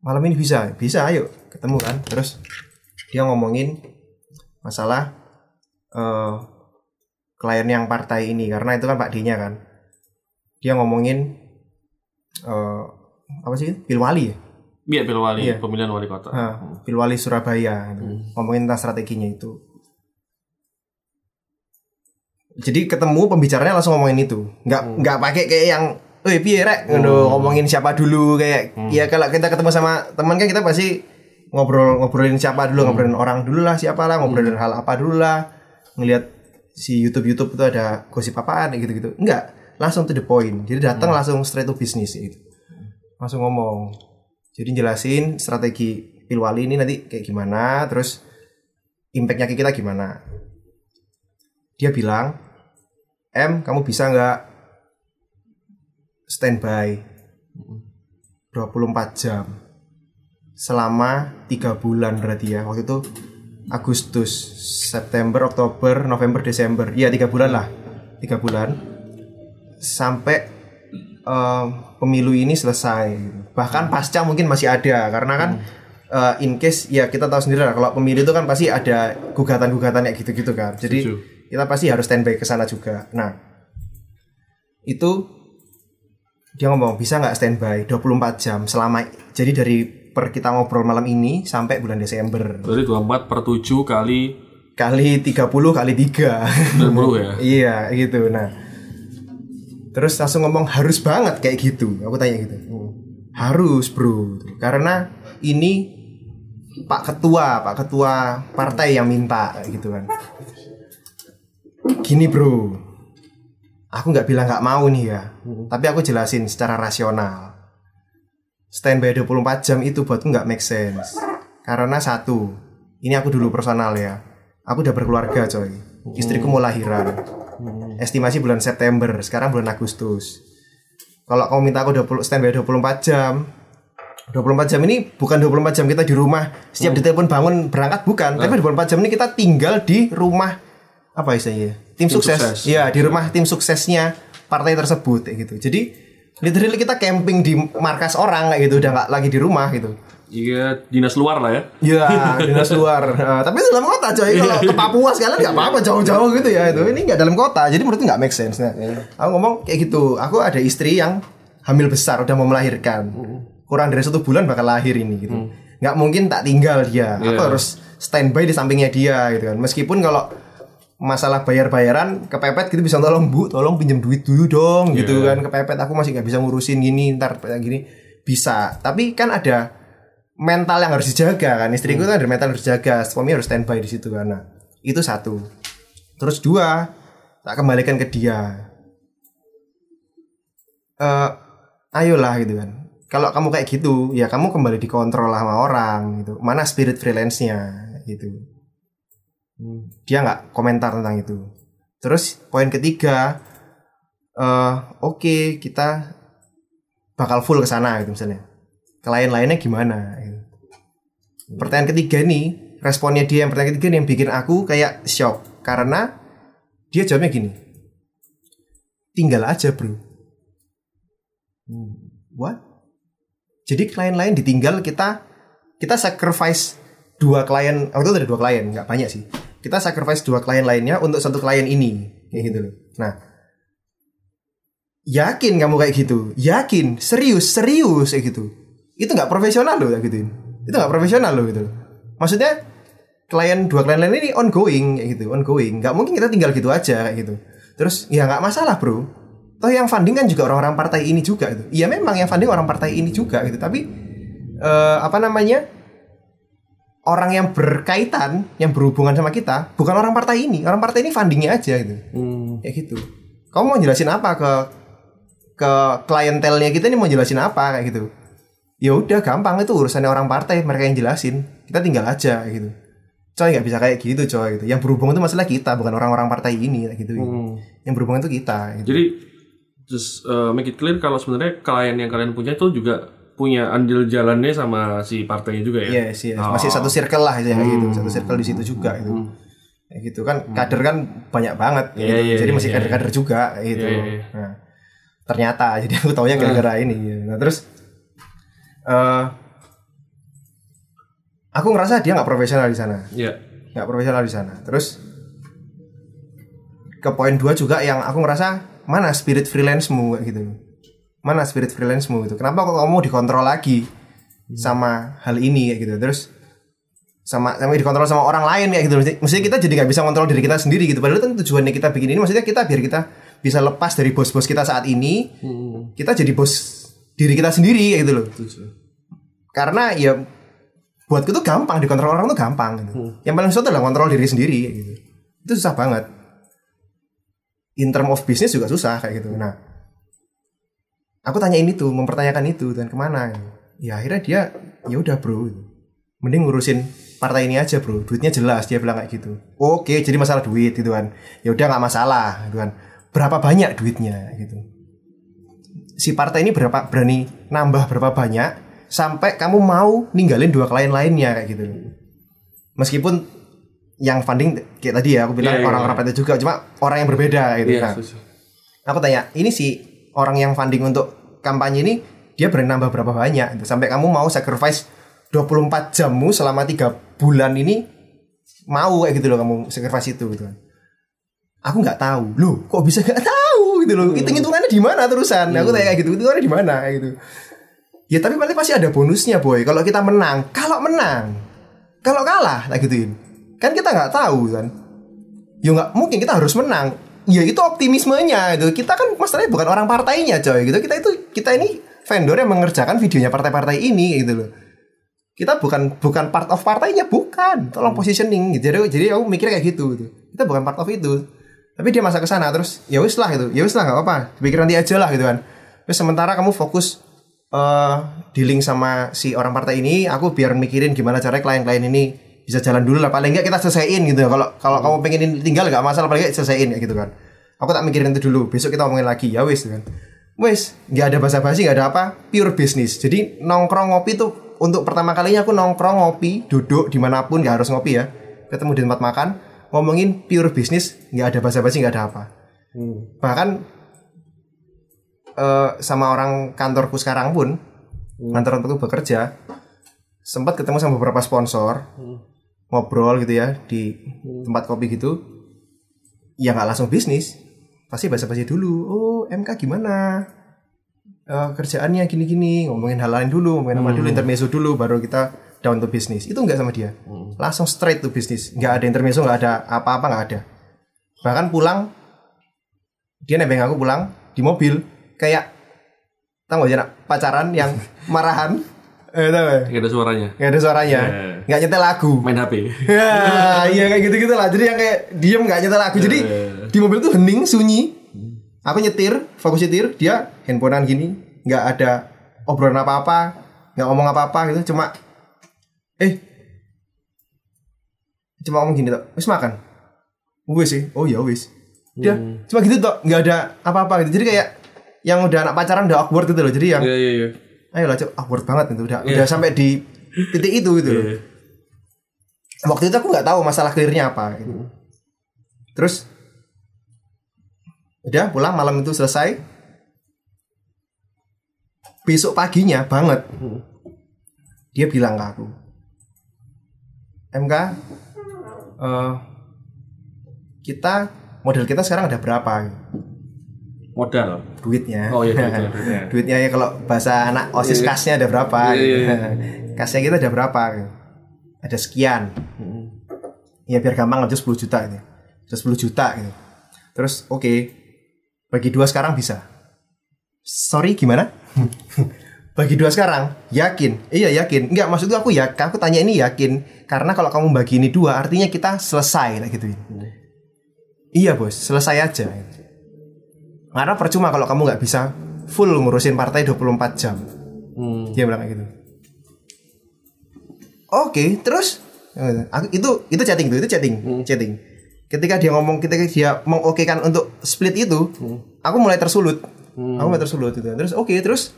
Malam ini bisa, bisa, ayo ketemu kan. Terus dia ngomongin masalah eh klien yang partai ini karena itu kan Pak D-nya kan. Dia ngomongin eh apa sih? Pilwali ya? Iya, Pilwali, Iya. pemilihan wali kota. Nah, Pilwali Surabaya gitu. ngomongin tentang strateginya itu. Jadi ketemu pembicaranya langsung ngomongin itu, nggak nggak pakai kayak yang, eh piye rek, ngono, ngomongin siapa dulu kayak, ya kalau kita ketemu sama teman kan kita pasti ngobrol ngobrolin siapa dulu, ngobrolin orang dulu lah siapa lah, ngobrolin hal apa dulu lah, ngelihat si YouTube YouTube itu ada gosip apaan gitu gitu, enggak, langsung to the point, jadi datang langsung straight to business gitu, langsung ngomong, jadi jelasin strategi Pilwali ini nanti kayak gimana, terus impactnya ke kita gimana. Dia bilang, M, kamu bisa nggak? Standby. 24 jam. Selama tiga bulan berarti ya. Waktu itu Agustus, September, Oktober, November, Desember, iya tiga bulan lah, tiga bulan. Sampai eh, pemilu ini selesai. Bahkan pasca mungkin masih ada. Karena kan eh, in case ya kita tahu sendiri lah kalau pemilu itu kan pasti ada gugatan-gugatan kayak gitu-gitu kan. Jadi Setuju. Kita pasti harus standby ke sana juga. Nah, itu dia ngomong bisa nggak standby 24 jam selama jadi dari per kita ngobrol malam ini sampai bulan Desember. Berarti 24 per 7 kali kali 30 kali 3 90 ya. iya gitu. Nah terus langsung ngomong harus banget kayak gitu. Aku tanya gitu. Harus bro. Karena ini Pak Ketua Pak Ketua partai yang minta gitu kan gini bro. Aku nggak bilang nggak mau nih ya tapi aku jelasin secara rasional. Standby 24 jam itu buatku nggak make sense. Karena satu ini aku dulu personal ya. Aku udah berkeluarga coy. Istriku mau lahiran. Estimasi bulan September sekarang bulan Agustus. Kalau kamu minta aku 20 standby 24 jam 24 jam ini bukan 24 jam kita di rumah. Setiap ditelepon bangun berangkat bukan. Tapi 24 jam ini kita tinggal di rumah apa istilahnya tim, Tim sukses. sukses. ya di rumah tim suksesnya partai tersebut kayak gitu jadi literally kita camping di markas orang kayak gitu udah nggak lagi di rumah gitu Iya, dinas luar lah ya. Iya, dinas luar. Eh, tapi itu dalam kota coy. Kalau ke Papua sekalian nggak apa-apa jauh-jauh gitu ya itu. Ini nggak dalam kota, jadi menurutku nggak make sense. Nah, aku ngomong kayak gitu. Aku ada istri yang hamil besar, udah mau melahirkan. Kurang dari satu bulan bakal lahir ini gitu. Nggak mungkin tak tinggal dia. Aku Iya. harus standby di sampingnya dia gitu kan. Meskipun kalau masalah bayar-bayaran kepepet gitu bisa tolong bu tolong pinjam duit dulu dong gitu kan. Kepepet aku masih nggak bisa ngurusin gini ntar kayak gini. Bisa. Tapi kan ada mental yang harus dijaga kan. Istriku kan ada mental yang harus dijaga suami harus standby di situ kan. Nah, itu satu. Terus dua tak kembalikan ke dia. Eh ayolah gitu kan. Kalau kamu kayak gitu ya kamu kembali dikontrol sama orang gitu. Mana spirit freelance-nya gitu dia nggak komentar tentang itu. Terus poin ketiga eh oke kita bakal full ke sana gitu misalnya. Klien lainnya gimana gitu. pertanyaan ketiga nih responnya dia yang pertanyaan ketiga nih yang bikin aku kayak shock. Karena dia jawabnya gini tinggal aja bro. What? Jadi klien lain ditinggal kita kita sacrifice dua klien. Waktu itu ada dua klien nggak banyak sih kita sacrifice dua klien lainnya untuk satu klien ini. Kayak gitu loh. Nah yakin kamu kayak gitu? Yakin? Serius? Serius? Kayak gitu. Itu nggak profesional loh kayak gitu. Itu nggak profesional loh gitu maksudnya klien dua klien lain ini ongoing kayak gitu ongoing. Nggak mungkin kita tinggal gitu aja kayak gitu. Terus ya nggak masalah bro. Toh yang funding kan juga orang-orang partai ini juga gitu. Iya memang yang funding orang partai ini juga gitu. Tapi eh, apa namanya orang yang berkaitan yang berhubungan sama kita bukan orang partai ini. Orang partai ini fundingnya aja gitu. Hmm. kayak gitu. Kamu mau jelasin apa ke ke klientelnya kita ini mau jelasin apa kayak gitu. Ya udah gampang. Itu urusannya orang partai mereka yang jelasin. Kita tinggal aja kayak gitu. Coy nggak bisa kayak gitu coy gitu. Yang berhubungan itu masalah kita bukan orang-orang partai ini kayak gitu. Hmm. yang berhubungan itu kita gitu. Jadi just uh, make it clear kalau sebenarnya klien yang kalian punya itu juga punya andil jalannya sama si partainya juga ya. Yes, yes. Oh. Masih satu circle lah kayak gitu. Satu circle di situ juga itu. Kayak gitu kan kader kan banyak banget Iya, gitu. iya, Jadi iya, masih iya. kader-kader juga kayak gitu. Iya, iya. Nah, ternyata jadi aku taunya gara-gara ini. Nah, terus eh aku ngerasa dia nggak profesional di sana. Iya. Nggak profesional di sana. Terus ke poin dua juga yang aku ngerasa mana spirit freelance-mu gitu. Mana spirit freelance-mu gitu. Kenapa kok kamu dikontrol lagi sama hal ini kayak gitu. Terus sama sama dikontrol sama orang lain kayak gitu. Maksudnya kita jadi nggak bisa kontrol diri kita sendiri gitu. Padahal kan tujuannya kita bikin ini maksudnya kita biar kita bisa lepas dari bos-bos kita saat ini. Kita jadi bos diri kita sendiri kayak gitu loh. Karena ya buatku tuh gampang dikontrol orang tuh gampang gitu. Yang paling susah adalah kontrol diri sendiri kayak gitu. Itu susah banget. In term of business juga susah kayak gitu. Nah, aku tanya ini tuh, mempertanyakan itu dan ke mana? Ya akhirnya dia ya udah bro, mending ngurusin partai ini aja bro, duitnya jelas dia bilang kayak gitu. Oke, jadi masalah duit gitu kan. Ya udah nggak masalah gitu kan. Berapa banyak duitnya gitu. Si partai ini berapa berani nambah berapa banyak sampai kamu mau ninggalin dua klien lainnya kayak gitu. Meskipun yang funding kayak tadi ya aku bilang Iya, iya, orang-orang partai juga cuma orang yang berbeda gitu Nah, setuju. aku tanya ini si orang yang funding untuk kampanye ini dia berani nambah berapa banyak gitu. sampai kamu mau sacrifice 24 jammu selama tiga bulan ini mau kayak gitu loh kamu sacrifice itu gitu kan. Aku nggak tahu. Loh kok bisa nggak tahu gitu loh? Hitung hitungannya di mana terusan? Aku tanya kayak gitu hitungannya di mana? Kayak gitu. Ya tapi paling pasti ada bonusnya boy. Kalau kita menang kalau menang kalau kalah lah gituin. Kan kita nggak tahu kan. Ya nggak mungkin kita harus menang ya itu optimismenya itu kita kan masalahnya bukan orang partainya coy gitu. Kita itu kita ini vendor yang mengerjakan videonya partai-partai ini gitu loh. Kita bukan bukan part of partainya bukan. Tolong positioning gitu. Jadi jadi aku mikir kayak gitu gitu. Kita bukan part of itu. Tapi dia masa ke sana terus ya wis lah gitu. Ya wis lah nggak apa-apa. Pikir nanti aja lah gitu kan. Terus sementara kamu fokus eh dealing sama si orang partai ini aku biar mikirin gimana caranya klien-klien ini bisa jalan dulu lah paling nggak kita selesaiin gitu kalau kalau kamu pengen tinggal nggak masalah paling nggak selesaiin kayak gitu kan. Aku tak mikirin itu dulu besok kita ngomongin lagi. Ya wis gitu kan. Wis nggak ada basa-basi nggak ada apa pure bisnis. Jadi nongkrong ngopi tuh untuk pertama kalinya aku nongkrong ngopi duduk di mana pun nggak harus ngopi ya. Ketemu di tempat makan ngomongin pure bisnis nggak ada basa-basi nggak ada apa. Bahkan eh, sama orang kantorku sekarang pun kantor tempatku bekerja sempat ketemu sama beberapa sponsor ngobrol gitu ya di tempat kopi gitu ya nggak langsung bisnis. Pasti basa-basi dulu oh MK gimana? Eh, kerjaannya gini-gini ngomongin hal lain dulu ngomongin apa dulu intermezzo dulu baru kita down to bisnis itu nggak sama dia. Langsung straight to bisnis nggak ada intermezzo nggak ada apa-apa nggak ada. Bahkan pulang dia nebeng aku pulang di mobil kayak gak sih nak pacaran yang marahan eh tahu gak? Gak ada suaranya. nggak ada suaranya. Yeah. nggak nyetel lagu. Main HP. ya iya kayak gitu gitu lah. Jadi yang kayak diem nggak nyetel lagu. Jadi Yeah. di mobil tuh hening sunyi. Aku nyetir fokus nyetir dia handphonean gini. Nggak ada obrolan apa apa nggak ngomong apa apa gitu. Cuma eh cuma ngomong gini tuh wis makan? Wis sih. Oh ya wis. Udah cuma gitu tuh nggak ada apa-apa gitu. Jadi kayak yang udah anak pacaran udah awkward gitu loh. Jadi yang Iya iya iya. Ayo lah Cok, awkward banget itu. Udah udah sampai di titik itu gitu loh. Iya. waktu itu aku nggak tahu masalah clearnya apa gitu. terus udah pulang malam itu selesai. Besok paginya banget. Dia bilang ke aku MK eh, kita model kita sekarang ada berapa Modal. duitnya. Oh iya duitnya, duitnya. duitnya ya kalau bahasa anak osis kasnya ada berapa? Iya, iya, iya. kasnya kita ada berapa? Ada sekian. Ya biar gampang aja 10 juta ini ada 10 juta gitu. Terus oke. Bagi dua sekarang bisa. Sorry gimana? Bagi dua sekarang yakin? Iya yakin. Enggak maksud aku ya aku tanya ini yakin. Karena kalau kamu bagi ini dua artinya kita selesai lah gitu. Iya bos selesai aja karena percuma kalau kamu nggak bisa full ngurusin partai 24 jam. Hmm. dia bilang kayak gitu. Oke terus? Aku itu itu chatting tuh itu chatting chatting. Ketika dia ngomong ketika dia mengokekan untuk split itu aku mulai tersulut. Aku mulai tersulut gitu. Terus oke terus?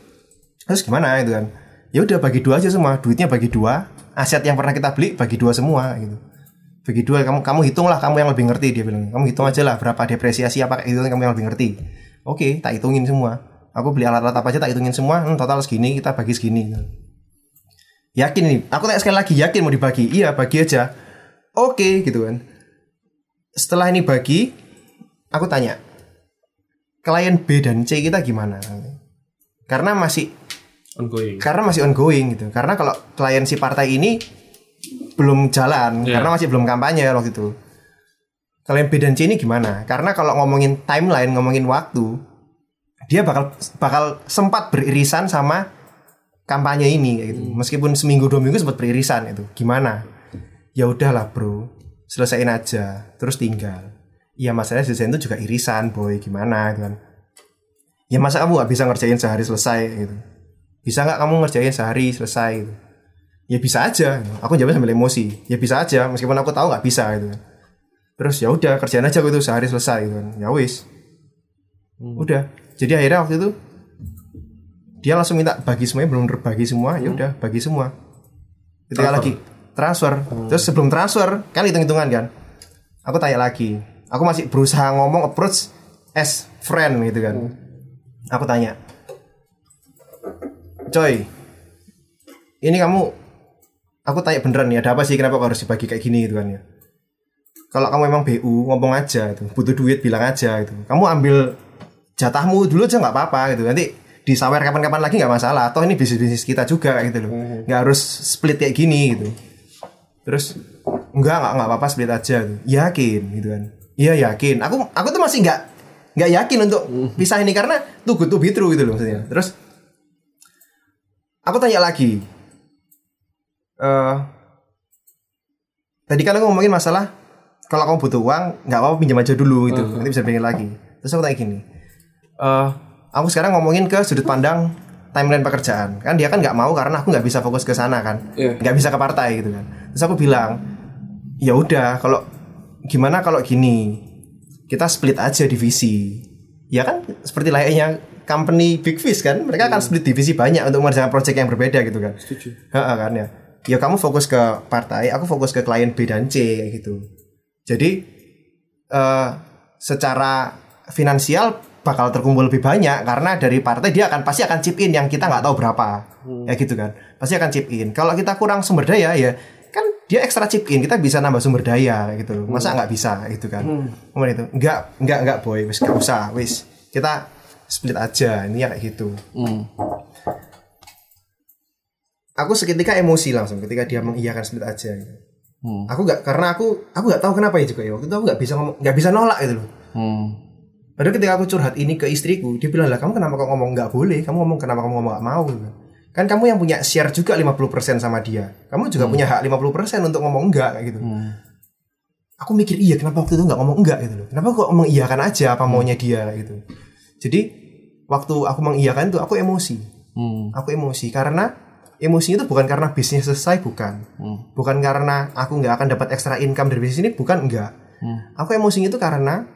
Terus gimana itu kan? Ya udah bagi dua aja semua. Duitnya bagi dua aset yang pernah kita beli bagi dua semua gitu. Bagi dua kamu kamu hitunglah kamu yang lebih ngerti dia bilang. Kamu hitung aja lah berapa depresiasi apa gitu kamu yang lebih ngerti oke tak hitungin semua. Aku beli alat-alat apa aja tak hitungin semua. Hmm, total segini kita bagi segini. Yakin nih aku tanya sekali lagi yakin mau dibagi? Iya bagi aja. Oke gitu kan. Setelah ini bagi aku tanya klien B dan C kita gimana? Karena masih Ongoing. karena masih ongoing gitu. Karena kalau klien si partai ini belum jalan Iya. karena masih belum kampanye waktu itu klien B dan C ini gimana? Karena kalau ngomongin timeline ngomongin waktu dia bakal bakal sempat beririsan sama kampanye ini kayak gitu. Meskipun seminggu dua minggu sempat beririsan itu. Gimana? Ya udahlah bro. Selesaiin aja. Terus tinggal. Ya masalahnya desain itu juga irisan boy. Gimana? Gitu kan ya masa kamu nggak bisa ngerjain sehari selesai gitu? Bisa nggak kamu ngerjain sehari selesai gitu? Ya bisa aja. Gitu. aku jawabnya sambil emosi. Ya bisa aja. Meskipun aku tahu nggak bisa gitu kan. Terus ya udah kerjain aja gitu sehari selesai gitu kan. Ya wis. Udah. Jadi akhirnya waktu itu dia langsung minta bagi semuanya belum terbagi semua ya udah bagi semua. Ketika Transfer. lagi transfer. Terus sebelum transfer kan hitung hitungan kan. Aku tanya lagi. Aku masih berusaha ngomong approach as friend gitu kan. Aku tanya coy ini kamu aku tanya beneran nih ada apa sih? Kenapa harus dibagi kayak gini? gitu kan ya kalau kamu emang BU ngomong aja itu butuh duit bilang aja itu kamu ambil jatahmu dulu aja nggak apa-apa gitu. Nanti disawer kapan-kapan lagi nggak masalah. Toh ini bisnis bisnis kita juga gitu loh. Nggak harus split kayak gini gitu. Terus enggak nggak nggak apa-apa split aja gitu. yakin gitu kan. Iya yakin. Aku aku tuh masih nggak nggak yakin untuk pisah ini karena tuh good to be true gitu loh maksudnya. Terus aku tanya lagi eh tadi kan aku ngomongin masalah kalau kamu butuh uang nggak apa-apa pinjam aja dulu gitu. Nanti bisa pinjam lagi. Terus aku tanya gini eh aku sekarang ngomongin ke sudut pandang timeline pekerjaan. Kan dia kan nggak mau karena aku nggak bisa fokus ke sana kan. Iya. nggak bisa ke partai gitu kan. Terus aku bilang ya udah kalau gimana kalau gini kita split aja divisi. Ya kan? Seperti layaknya company big fish kan? Mereka akan split divisi banyak untuk mengerjakan project yang berbeda gitu kan? Setuju. Kan ya. Ya kamu fokus ke partai, aku fokus ke klien B dan C kayak gitu. Jadi eh secara finansial bakal terkumpul lebih banyak karena dari partai dia akan pasti akan chip in yang kita nggak tahu berapa. Ya gitu kan. Pasti akan chip in. Kalau kita kurang sumber daya ya kan dia ekstra chip in kita bisa nambah sumber daya gitu loh. Masa nggak bisa gitu kan. Kemudian itu enggak enggak enggak boy wis nggak usah wis kita split aja ini ya kayak gitu Hmm. aku seketika emosi langsung ketika dia mengiyakan split aja gitu. Hmm. aku nggak karena aku aku nggak tahu kenapa ya juga ya. Waktu itu aku nggak bisa ngomong nggak bisa nolak gitu loh. Hmm. padahal ketika aku curhat ini ke istriku dia bilang lah kamu kenapa kok ngomong nggak boleh? Kamu ngomong kenapa kamu ngomong nggak mau? gitu. kan. Kamu yang punya share juga 50% sama dia. Kamu juga punya hak 50% untuk ngomong enggak kayak gitu. Hmm. aku mikir iya kenapa waktu itu nggak ngomong enggak gitu loh. Kenapa kok mengiyakan aja apa maunya dia? kayak gitu. Jadi waktu aku mengiyakan tuh aku emosi. Hmm. aku emosi karena emosinya itu bukan karena bisnis selesai bukan Hmm. bukan karena aku nggak akan dapat extra income dari bisnis ini bukan enggak Hmm. aku emosinya itu karena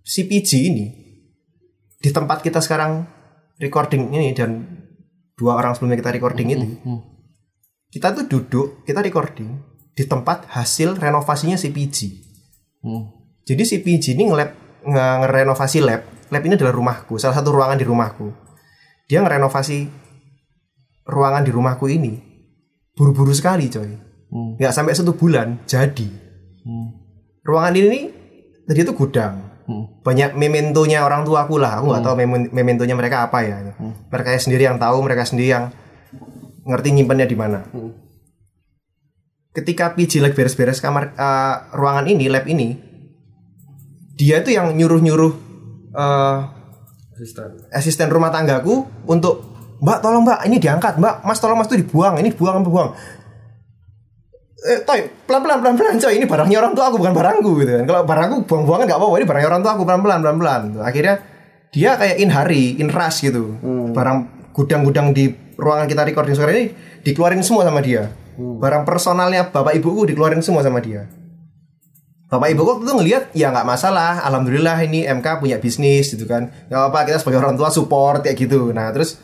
si PG ini di tempat kita sekarang recording ini dan dua orang sebelumnya kita recording itu Hmm. kita tuh duduk kita recording di tempat hasil renovasinya si PG Hmm. jadi si PG ini ngelab nge- ngerenovasi lab lab ini adalah rumahku salah satu ruangan di rumahku dia ngerenovasi ruangan di rumahku ini buru-buru sekali coy Hmm. nggak sampai satu bulan jadi Hmm. ruangan ini tadi itu gudang Hmm. banyak mementonya orang tua aku lah aku nggak tahu memen- mementonya mereka apa ya mereka sendiri yang tahu mereka sendiri yang ngerti nyimpennya di mana Hmm. ketika PJ lagi beres-beres kamar eh, ruangan ini lab ini dia itu yang nyuruh-nyuruh eh, Asisten. asisten rumah tanggaku untuk Mbak tolong Mbak ini diangkat. Mbak Mas tolong Mas itu dibuang. Ini dibuang buang eh toy pelan pelan pelan pelan coy. Ini barangnya orang tua aku bukan barangku gitu kan. Kalau barangku buang buangan nggak apa apa ini barangnya orang tua aku pelan pelan pelan pelan akhirnya dia kayak in hurry in rush gitu. Barang gudang-gudang di ruangan kita recording sore ini dikeluarin semua sama dia. Barang personalnya bapak ibuku dikeluarin semua sama dia. Bapak ibu waktu itu ngelihat ya nggak masalah, alhamdulillah ini MK punya bisnis gitu kan, nggak apa-apa kita sebagai orang tua support kayak gitu. Nah terus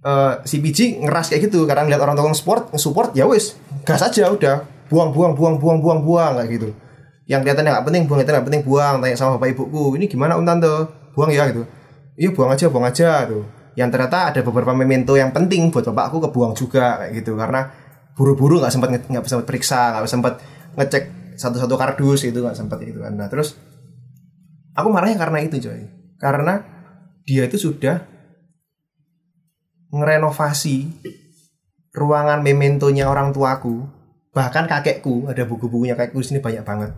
eh si biji ngeras kayak gitu, karena ngeliat orang tua support, support ya wis gas aja udah, buang buang buang buang buang buang kayak gitu. Yang kelihatannya nggak penting buang, itu nggak penting buang. Tanya sama bapak ibuku, ini gimana om tante, buang ya gitu. Iya buang aja buang aja tuh. Yang ternyata ada beberapa memento yang penting buat bapakku kebuang juga kayak gitu karena buru-buru nggak sempat nge- nggak sempat periksa nggak sempat ngecek satu-satu kardus itu nggak sempat gitu kan nah terus aku marahnya karena itu coy karena dia itu sudah ngerenovasi ruangan mementonya orang tuaku. Bahkan kakekku ada buku-bukunya kakekku di sini banyak banget.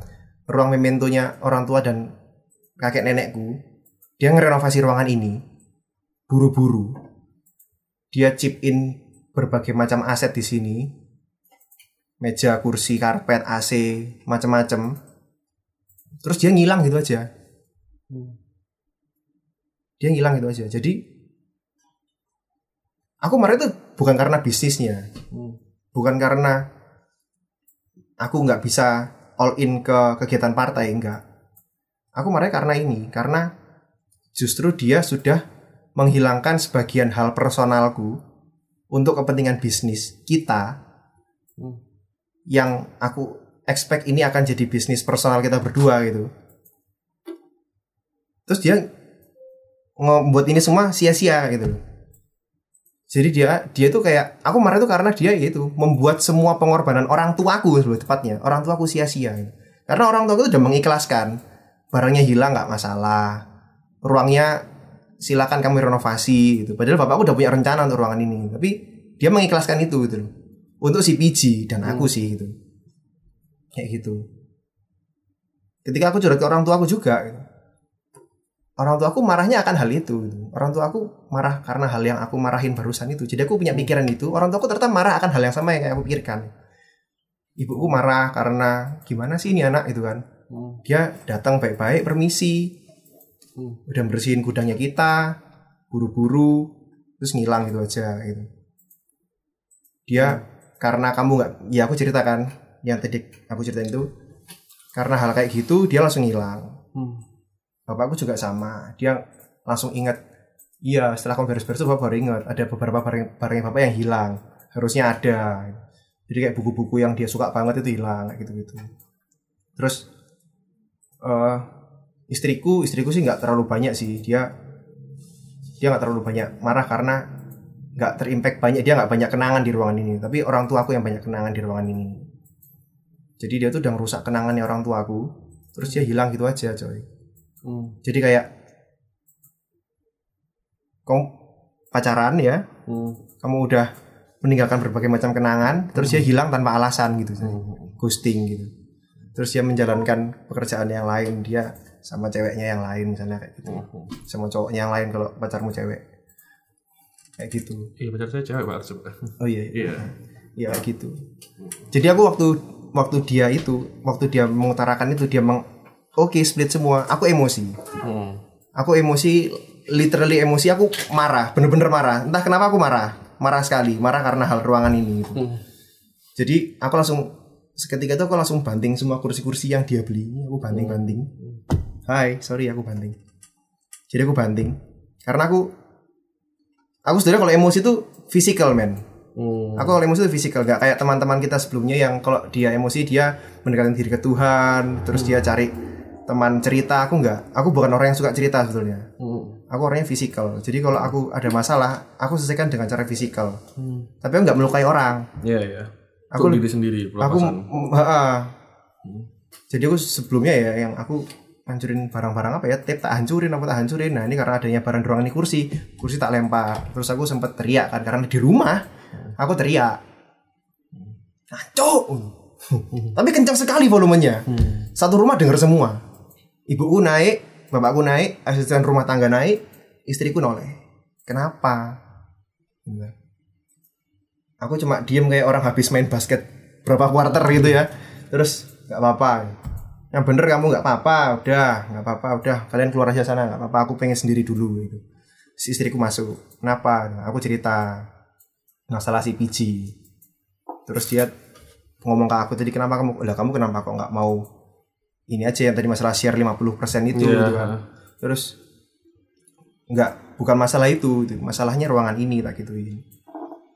Ruang mementonya orang tua dan kakek nenekku dia ngerenovasi ruangan ini. Buru-buru. Dia chip in berbagai macam aset di sini. Meja kursi karpet AC macam-macam terus dia ngilang gitu aja. Dia ngilang gitu aja. Jadi aku marah itu bukan karena bisnisnya Hmm. bukan karena aku nggak bisa all in ke kegiatan partai enggak aku marah karena ini karena justru dia sudah menghilangkan sebagian hal personalku untuk kepentingan bisnis kita Hmm. yang aku expect ini akan jadi bisnis personal kita berdua gitu terus dia membuat ini semua sia-sia gitu loh jadi dia dia tuh kayak aku marah itu karena dia gitu membuat semua pengorbanan orang tuaku lebih tepatnya. Orang tuaku sia-sia gitu. karena orang tuaku itu udah mengikhlaskan. Barangnya hilang nggak masalah. Ruangnya silakan kamu renovasi gitu. Padahal bapakku udah punya rencana untuk ruangan ini. Tapi dia mengikhlaskan itu gitu loh. Untuk si PG dan aku sih gitu. Kayak gitu. Ketika aku curhat ke orang tua aku juga gitu. Orang tua aku marahnya akan hal itu. Gitu. orang tua aku marah karena hal yang aku marahin barusan itu. Jadi aku punya pikiran itu orang tua aku ternyata marah akan hal yang sama yang kayak aku pikirkan. Ibuku marah karena gimana sih ini anak? Itu kan. Hmm. dia datang baik-baik permisi. Hmm. udah bersihin gudangnya kita buru-buru terus ngilang gitu aja gitu. Dia karena kamu nggak ya aku ceritakan. Yang tadi aku ceritain itu karena hal kayak gitu dia langsung hilang Hmm. Bapakku juga sama. Dia langsung ingat iya setelah kamu beres-beres bapak baru ingat ada beberapa barang barangnya bapak yang hilang. Harusnya ada. Jadi kayak buku-buku yang dia suka banget itu hilang kayak gitu-gitu. Terus eh istriku istriku sih nggak terlalu banyak sih. Dia dia nggak terlalu banyak marah karena nggak terimpact banyak dia nggak banyak kenangan di ruangan ini. Tapi orang tua aku yang banyak kenangan di ruangan ini. Jadi dia tuh udah merusak kenangannya orang tua aku. Terus dia hilang gitu aja coy Hmm. jadi kayak kamu pacaran ya Hmm. kamu udah meninggalkan berbagai macam kenangan terus dia hilang tanpa alasan gitu Hmm. ghosting gitu terus dia menjalankan pekerjaan yang lain dia sama ceweknya yang lain misalnya kayak gitu Hmm. sama cowoknya yang lain kalau pacarmu cewek kayak gitu Iya pacar saya cewek pak oh iya iya Iya. ya kayak gitu jadi aku waktu waktu dia itu waktu dia mengutarakan itu dia meng oke split semua. Aku emosi. Hmm. aku emosi literally emosi. Aku marah bener-bener marah. Entah kenapa aku marah. Marah sekali. Marah karena hal ruangan ini gitu. jadi aku langsung seketika itu aku langsung banting semua kursi-kursi yang dia beli. Aku banting-banting. Hai sorry aku banting. Jadi aku banting. Karena aku aku sebenarnya kalau emosi itu physical man. Hmm. Aku kalau emosi itu fisikal, gak kayak teman-teman kita sebelumnya yang kalau dia emosi dia mendekatkan diri ke Tuhan, terus dia cari teman cerita. Aku nggak, aku bukan orang yang suka cerita sebetulnya. Hmm. Aku orangnya fisikal. Jadi kalau aku ada masalah, aku selesaikan dengan cara fisikal. Hmm. Tapi aku nggak melukai orang. Iya, iya. Aku- Aku diri sendiri, Aku, pelepasan. mm, ha-ha. jadi aku sebelumnya ya yang aku hancurin barang-barang apa ya, tape tak hancurin, apa tak hancurin. Nah ini karena adanya barang di ruangan ini kursi, kursi tak lempar. Terus aku sempat teriak kan karena di rumah aku teriak. Ngaco. Tapi kencang sekali volumenya. Satu rumah dengar semua. Ibuku naik, bapakku naik, asisten rumah tangga naik, istriku noleh. Kenapa? Gitu. Aku cuma diem kayak orang habis main basket berapa quarter gitu ya. Terus nggak apa-apa. Yang bener kamu nggak apa-apa, udah nggak apa-apa, udah kalian keluar aja sana nggak apa-apa. Aku pengen sendiri dulu gitu. Si istriku masuk. Kenapa? Nah, Aku cerita masalah si PG. Terus dia ngomong ke aku tadi kenapa kamu lah kamu kenapa kok nggak mau ini aja yang tadi masalah share 50% itu Iya. gitu kan. Terus nggak bukan masalah itu, gitu. masalahnya ruangan ini tak gituin.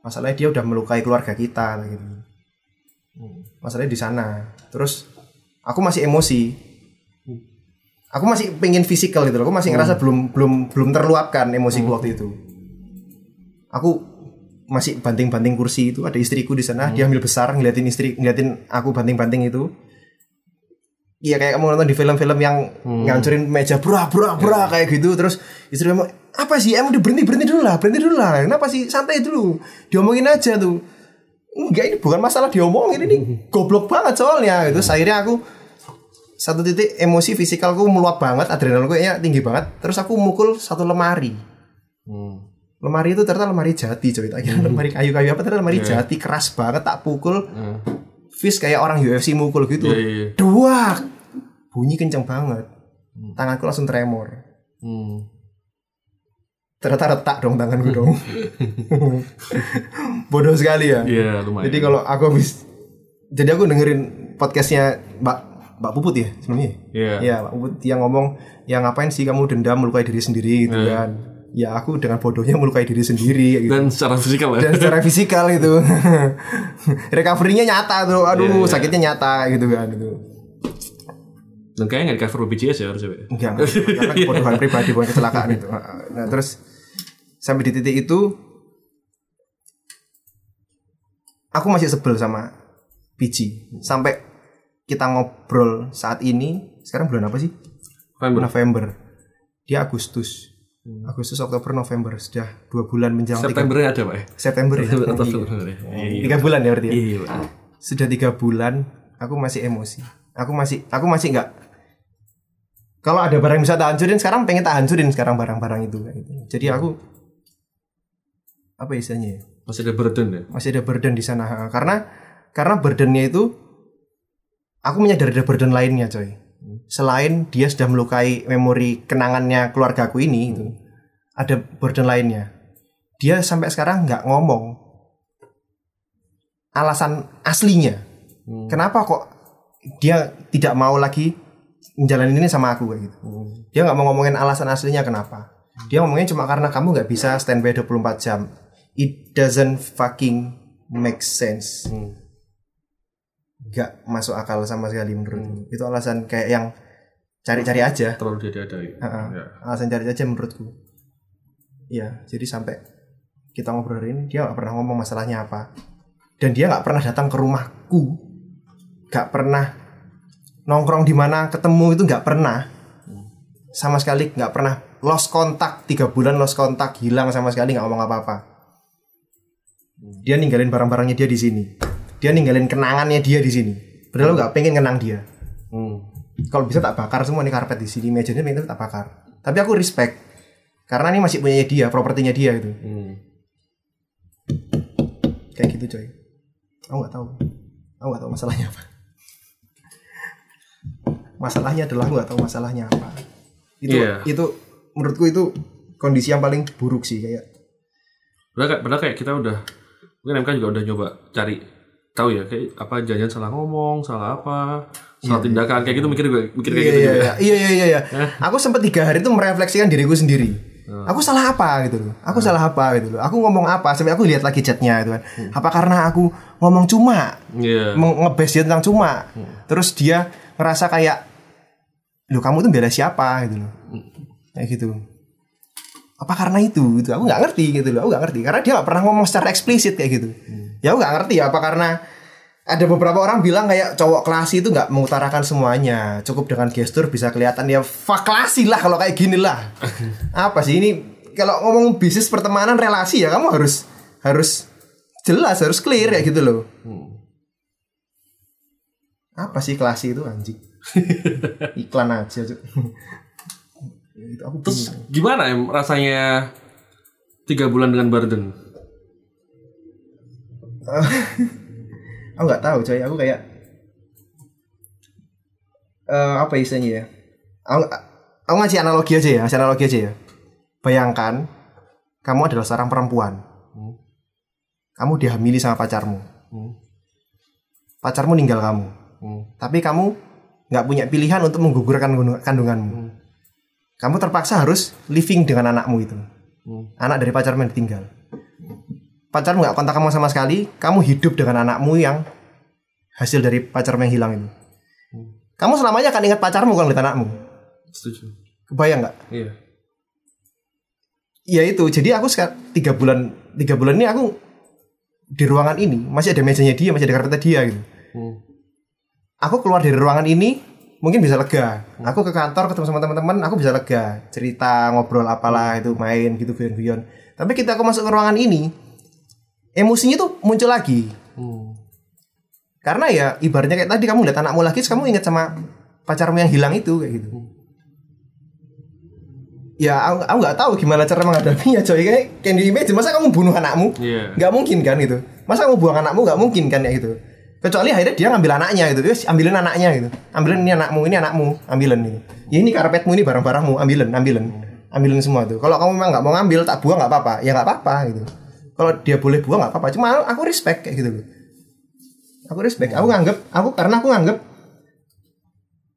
Masalahnya dia udah melukai keluarga kita tak gitu. Masalahnya di sana. Terus aku masih emosi. Aku masih pengen fisikal gitu loh. Aku masih ngerasa belum belum belum terluapkan emosiku waktu itu. Aku masih banting-banting kursi itu ada istriku di sana dia ambil besar ngeliatin istri ngeliatin aku banting-banting itu Iya kayak kamu nonton di film-film yang ngancurin meja bra bra bra kayak gitu. Terus istri kamu apa sih? Emang udah berhenti berhenti dulu lah berhenti dulu lah. Kenapa sih? Santai dulu. Diomongin aja tuh. Enggak ini bukan masalah diomongin ini goblok banget soalnya itu akhirnya aku satu titik emosi fisikalku meluap banget adrenalinku kayaknya tinggi banget. Terus aku mukul satu lemari. Hmm. lemari itu ternyata lemari jati coy. Tak kira lemari kayu-kayu apa ternyata lemari Iya. jati keras banget tak pukul. Hmm. Fist kayak orang UFC mukul gitu Iya, iya, iya. dua bunyi kenceng banget tanganku langsung tremor Hmm. ternyata retak dong tanganku dong bodoh sekali ya Iya, lumayan. jadi kalau aku habis jadi aku dengerin podcastnya Mbak Mbak Puput ya sebelumnya Iya. ya Mbak Puput yang ngomong ya ngapain sih kamu dendam melukai diri sendiri gitu Iya. kan ya aku dengan bodohnya melukai diri sendiri gitu. Dan secara fisikal ya. dan secara fisikal itu recovery-nya nyata tuh aduh Iya, iya. sakitnya nyata gitu kan itu Dan kayaknya nggak di cover BPJS ya harusnya. Enggak enggak. karena kebodohan pribadi bukan kecelakaan itu nah terus sampai di titik itu aku masih sebel sama PG sampai kita ngobrol saat ini sekarang bulan apa sih November. November dia Agustus Agustus Oktober November sudah dua bulan menjelang tiga Septembernya ada pak ya? September ya Atau Iya. September ya? Iya. tiga bulan ya berarti ya Iya, Pak. sudah tiga bulan aku masih emosi aku masih aku masih nggak kalau ada barang yang bisa tak hancurin sekarang pengen tak hancurin sekarang barang-barang itu gitu. jadi aku apa istilahnya ya? Masih ada burden ya? masih ada burden di sana karena karena burdennya itu aku menyadari ada burden lainnya coy selain dia sudah melukai memori kenangannya keluargaku ini itu ada burden lainnya. Dia sampai sekarang nggak ngomong alasan aslinya. Hmm. kenapa kok dia tidak mau lagi menjalani ini sama aku kayak gitu? Dia nggak mau ngomongin alasan aslinya kenapa. Dia ngomongin cuma karena kamu nggak bisa standby 24 jam. It doesn't fucking make sense. Hmm. Nggak masuk akal sama sekali menurutku. Itu alasan kayak yang cari-cari aja. Terlalu diada-ada ya? Ha-ha. Ya. alasan cari aja menurutku. Iya, jadi sampai kita ngobrol hari ini dia nggak pernah ngomong masalahnya apa. Dan dia nggak pernah datang ke rumahku. Nggak pernah nongkrong di mana ketemu itu nggak pernah. Sama sekali nggak pernah lost kontak tiga bulan lost kontak hilang sama sekali nggak ngomong apa-apa. Dia ninggalin barang-barangnya dia di sini dia ninggalin kenangannya dia di sini. Padahal nggak pengen kenang dia. Hmm. kalau bisa tak bakar semua nih karpet di sini mejanya pengen tak bakar. Tapi aku respect. Karena ini masih punya dia propertinya dia gitu. Hmm. kayak gitu coy. Aku nggak tahu. Aku nggak tahu masalahnya apa. Masalahnya adalah aku nggak tahu masalahnya apa. Itu Iya. itu menurutku itu kondisi yang paling buruk sih kayak Padahal, kayak- padahal kayak kita udah mungkin MK juga udah nyoba cari tahu ya kayak apa jangan salah ngomong, salah apa, salah tindakan kayak gitu mikir juga mikir kayak iya gitu iya juga. iya. Iya iya iya iya. aku sempat tiga hari itu merefleksikan diriku sendiri. Aku salah apa gitu loh. Aku salah apa gitu loh. Aku ngomong apa sampai aku lihat lagi chatnya gitu kan. Apa karena aku ngomong cuma? Iya. Meng- ngebes dia tentang cuma. Terus dia ngerasa kayak lu kamu tuh bela siapa? gitu loh. Kayak gitu apa karena itu? Gitu. Aku nggak ngerti gitu loh aku nggak ngerti. Karena dia nggak pernah ngomong secara eksplisit kayak gitu. Ya aku nggak ngerti apa karena ada beberapa orang bilang kayak cowok klasi itu nggak mengutarakan semuanya. Cukup dengan gestur bisa kelihatan ya fuck klasi lah kalau kayak gini lah. Apa sih ini? Kalau ngomong bisnis pertemanan relasi ya kamu harus harus jelas harus clear ya gitu loh. Apa sih klasi itu anjing? Iklan aja Cuk. Itu aku Terus gimana em rasanya tiga bulan dengan burden? aku nggak tahu coy. Aku kayak eh apa istilahnya ya? Aku, aku ngasih analogi aja ya ngasih analogi aja ya. Bayangkan kamu adalah seorang perempuan. Kamu dihamili sama pacarmu. Pacarmu ninggal kamu. Tapi kamu nggak punya pilihan untuk menggugurkan kandunganmu kamu terpaksa harus living dengan anakmu itu. Anak dari pacarmu yang ditinggal. Pacarmu nggak kontak kamu sama sekali kamu hidup dengan anakmu yang hasil dari pacarmu yang hilang itu. Kamu selamanya akan ingat pacarmu kalau lihat anakmu. Setuju. kebayang nggak? Iya. ya itu jadi aku sekarang tiga bulan tiga bulan ini aku di ruangan ini masih ada mejanya dia masih ada karpetnya dia gitu. Hmm. aku keluar dari ruangan ini mungkin bisa lega. Aku ke kantor ketemu sama teman-teman aku bisa lega. Cerita ngobrol apalah itu main gitu guyon-guyon. Tapi kita aku masuk ke ruangan ini emosinya tuh muncul lagi. Hmm. karena ya ibaratnya kayak tadi kamu lihat anakmu lagi kamu ingat sama pacarmu yang hilang itu kayak gitu. Ya aku aku nggak tahu gimana cara menghadapinya coy. Kayak Candy Imagine masa kamu bunuh anakmu? Iya. nggak mungkin kan gitu. Masa kamu buang anakmu nggak mungkin kan ya gitu kecuali akhirnya dia ngambil anaknya gitu. Wes, ambilin anaknya gitu. Ambilin ini anakmu ini anakmu. Ambilin ini. Ya ini karpetmu ini barang-barangmu. Ambilin ambilin. Ambilin semua tuh. Kalau kamu memang nggak mau ngambil tak buang nggak apa-apa. Ya nggak apa-apa gitu. Kalau dia boleh buang nggak apa-apa. Cuma aku respect kayak gitu aku respect. Aku nganggep aku karena aku nganggep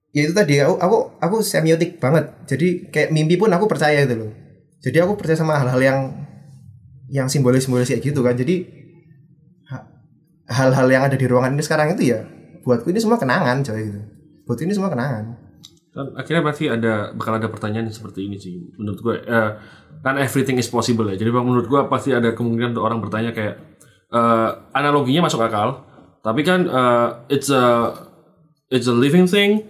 ya itu tadi aku aku aku semiotik banget. Jadi kayak mimpi pun aku percaya gitu loh. Jadi aku percaya sama hal-hal yang yang simbolis-simbolis kayak gitu kan. Jadi hal-hal yang ada di ruangan ini sekarang itu ya buatku ini semua kenangan coy gitu. Buatku ini semua kenangan. Kan akhirnya pasti ada bakal ada pertanyaan seperti ini sih menurut gue. Eh, kan everything is possible ya. Jadi bang menurut gue pasti ada kemungkinan untuk orang bertanya kayak eh, analoginya masuk akal tapi kan eh, it's a it's a living thing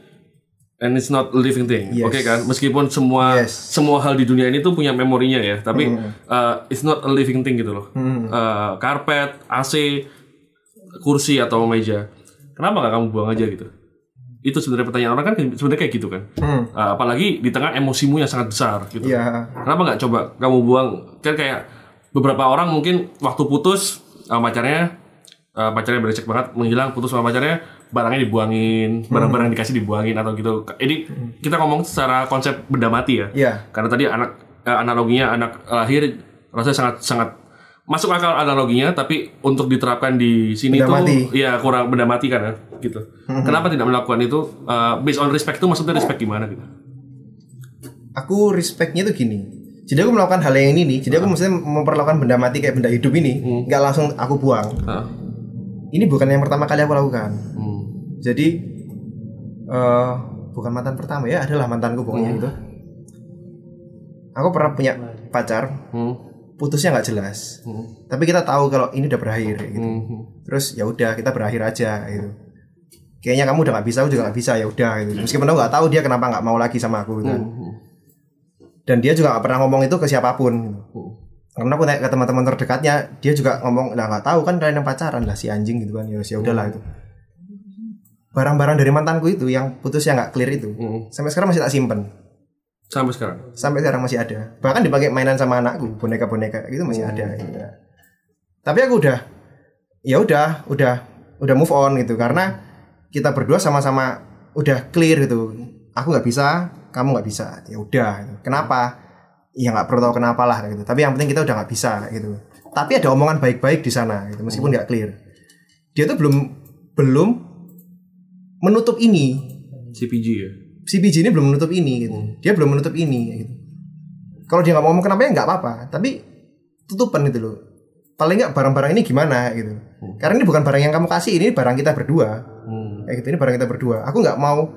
and it's not a living thing. Yes. oke kan? Meskipun semua Yes. semua hal di dunia ini tuh punya memorinya ya tapi eh, it's not a living thing gitu loh. Eh, karpet AC kursi atau meja. Kenapa nggak kamu buang aja gitu? Itu sebenarnya pertanyaan orang kan sebenarnya kayak gitu kan? Hmm. Uh, apalagi di tengah emosimu yang sangat besar gitu. Iya. kenapa nggak coba kamu buang? Kan kayak beberapa orang mungkin waktu putus uh, pacarnya uh, pacarnya berecek banget menghilang putus sama pacarnya barangnya dibuangin barang-barang yang dikasih dibuangin atau gitu. Ini kita ngomong secara konsep benda mati ya. Iya. karena tadi anak eh, analoginya anak lahir rasanya sangat sangat masuk akal analoginya tapi untuk diterapkan di sini Benda tuh mati. ya kurang benda mati kan ya gitu. Kenapa tidak melakukan itu? Eh, based on respect itu maksudnya respect gimana gitu? Aku respectnya tuh gini. Jadi aku melakukan hal yang ini nih jadi aku maksudnya memperlakukan benda mati kayak benda hidup ini nggak langsung aku buang. Hah? ini bukan yang pertama kali aku lakukan. Hmm. jadi eh bukan mantan pertama ya adalah mantanku pokoknya gitu. Aku pernah punya pacar. Hmm. Putusnya nggak jelas Hmm. tapi kita tahu kalau ini udah berakhir gitu Hmm. terus ya udah kita berakhir aja gitu kayaknya kamu udah nggak bisa aku juga nggak bisa ya udah gitu meskipun aku nggak tahu dia kenapa nggak mau lagi sama aku gitu kan. Hmm. dan dia juga nggak pernah ngomong itu ke siapa pun gitu. Hmm. karena aku tanya ke teman-teman terdekatnya dia juga ngomong lah nggak tahu kan kalian yang pacaran lah si anjing gitu kan ya ya udahlah itu barang-barang dari mantanku itu yang putus yang nggak clear itu Hmm. sampai sekarang masih tak simpen sampai sekarang? Sampai sekarang masih ada. Bahkan dipakai mainan sama anakku boneka-boneka gitu masih ada gitu. tapi aku udah ya udah udah udah move on gitu. Karena kita berdua sama-sama udah clear gitu. Aku nggak bisa kamu nggak bisa. Ya udah gitu. kenapa? Ya nggak perlu tahu kenapa lah gitu. Tapi yang penting kita udah nggak bisa gitu. Tapi ada omongan baik-baik di sana gitu meskipun nggak clear. Dia tuh belum belum menutup ini. CPG ya. CPG ini belum menutup ini gitu. Dia belum menutup ini gitu. Kalau dia nggak mau ngomong kenapa ya nggak apa-apa. Tapi tutupan gitu loh. Paling nggak barang-barang ini gimana gitu. Karena ini bukan barang yang kamu kasih ini barang kita berdua. Hmm. kayak gitu ini barang kita berdua. Aku nggak mau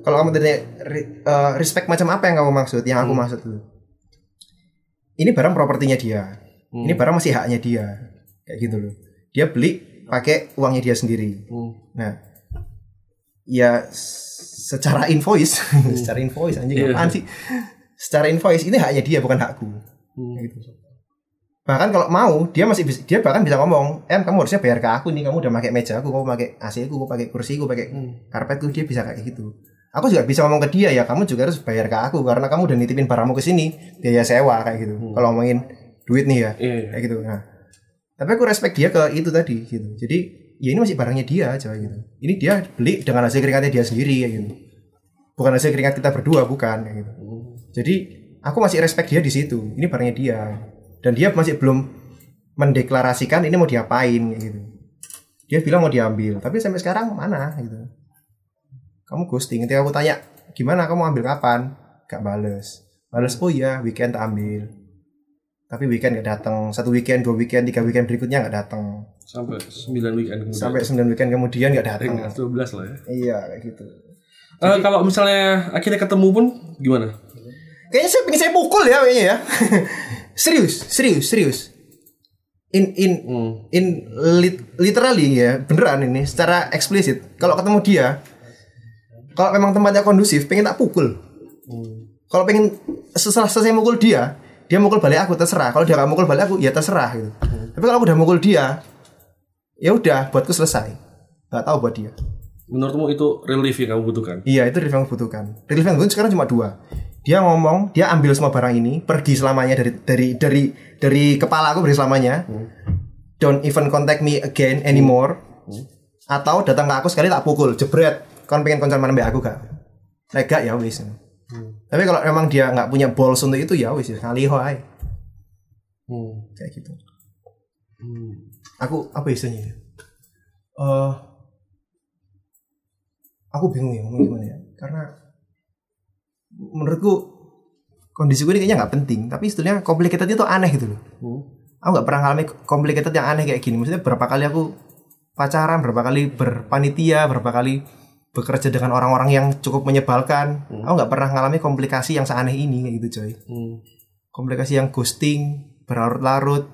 kalau kamu tanya eh, respect macam apa yang kamu maksud yang aku maksud itu. Ini barang propertinya dia. Ini barang masih haknya dia. Kayak gitu loh. Dia beli pakai uangnya dia sendiri. Hmm. nah ya secara invoice. Secara invoice anjing. Apaan sih? Secara invoice ini haknya dia bukan hakku. Hmm. Gitu. Bahkan kalau mau dia masih bisa, dia bahkan bisa ngomong em kamu harusnya bayar ke aku nih kamu udah pakai meja aku kamu pakai AC aku kamu pakai kursi aku pakai Hmm. karpetku dia bisa kayak gitu. Aku juga bisa ngomong ke dia ya kamu juga harus bayar ke aku karena kamu udah nitipin barangmu ke sini biaya sewa kayak gitu. Kalau ngomongin duit nih ya iya. kayak gitu. Nah tapi aku respect dia ke itu tadi gitu. Jadi ya ini masih barangnya dia aja gitu. Ini dia beli dengan hasil keringatnya dia sendiri kayak gitu. Bukan hasil keringat kita berdua bukan kayak gitu. Jadi aku masih respect dia di situ. Ini barangnya dia. Dan dia masih belum mendeklarasikan ini mau diapain kayak gitu. Dia bilang mau diambil tapi sampai sekarang mana gitu. Kamu ghosting. Ketika aku tanya gimana? Kamu ambil kapan? Gak bales. Bales oh iya weekend ambil tapi weekend gak datang satu weekend dua weekend tiga weekend berikutnya gak datang Sampai 9 weekend kemudian. sampai sembilan weekend kemudian gak datang Eh, 12 lah ya. iya kayak gitu. Eh, kalau misalnya akhirnya ketemu pun gimana? kayaknya saya pengen saya pukul ya kayaknya ya. Serius serius serius. In in Hmm. in lit- literally ya beneran ini secara eksplisit. Kalau ketemu dia kalau memang tempatnya kondusif pengen tak pukul. Kalau pengen setelah selesai mukul dia dia mukul balik aku terserah kalau dia nggak mukul balik aku ya terserah gitu tapi kalau aku udah mukul dia ya udah buatku selesai nggak tahu buat dia Menurutmu itu relief yang kamu butuhkan? Iya itu relief yang kubutuhkan. Relief yang kubutuhkan sekarang cuma dua. Dia ngomong, dia ambil semua barang ini, pergi selamanya dari dari dari dari kepala aku pergi selamanya. Don't even contact me again anymore. Atau datang ke aku sekali tak pukul, jebret. Kon pengen konco mana mbak aku gak? Nek gak ya wis. Tapi kalau memang dia nggak punya balls untuk itu ya wis, kali hoai Hmm. kayak gitu. Hmm. Aku apa istilahnya? Eh aku bingung ya ngomong gimana ya karena menurutku kondisi gue ini kayaknya nggak penting tapi istilahnya complicated itu aneh gitu loh Hmm. aku nggak pernah ngalami complicated yang aneh kayak gini maksudnya berapa kali aku pacaran berapa kali berpanitia berapa kali bekerja dengan orang-orang yang cukup menyebalkan. Aku nggak pernah ngalami komplikasi yang seaneh ini kayak gitu coy. Hmm. komplikasi yang ghosting berlarut-larut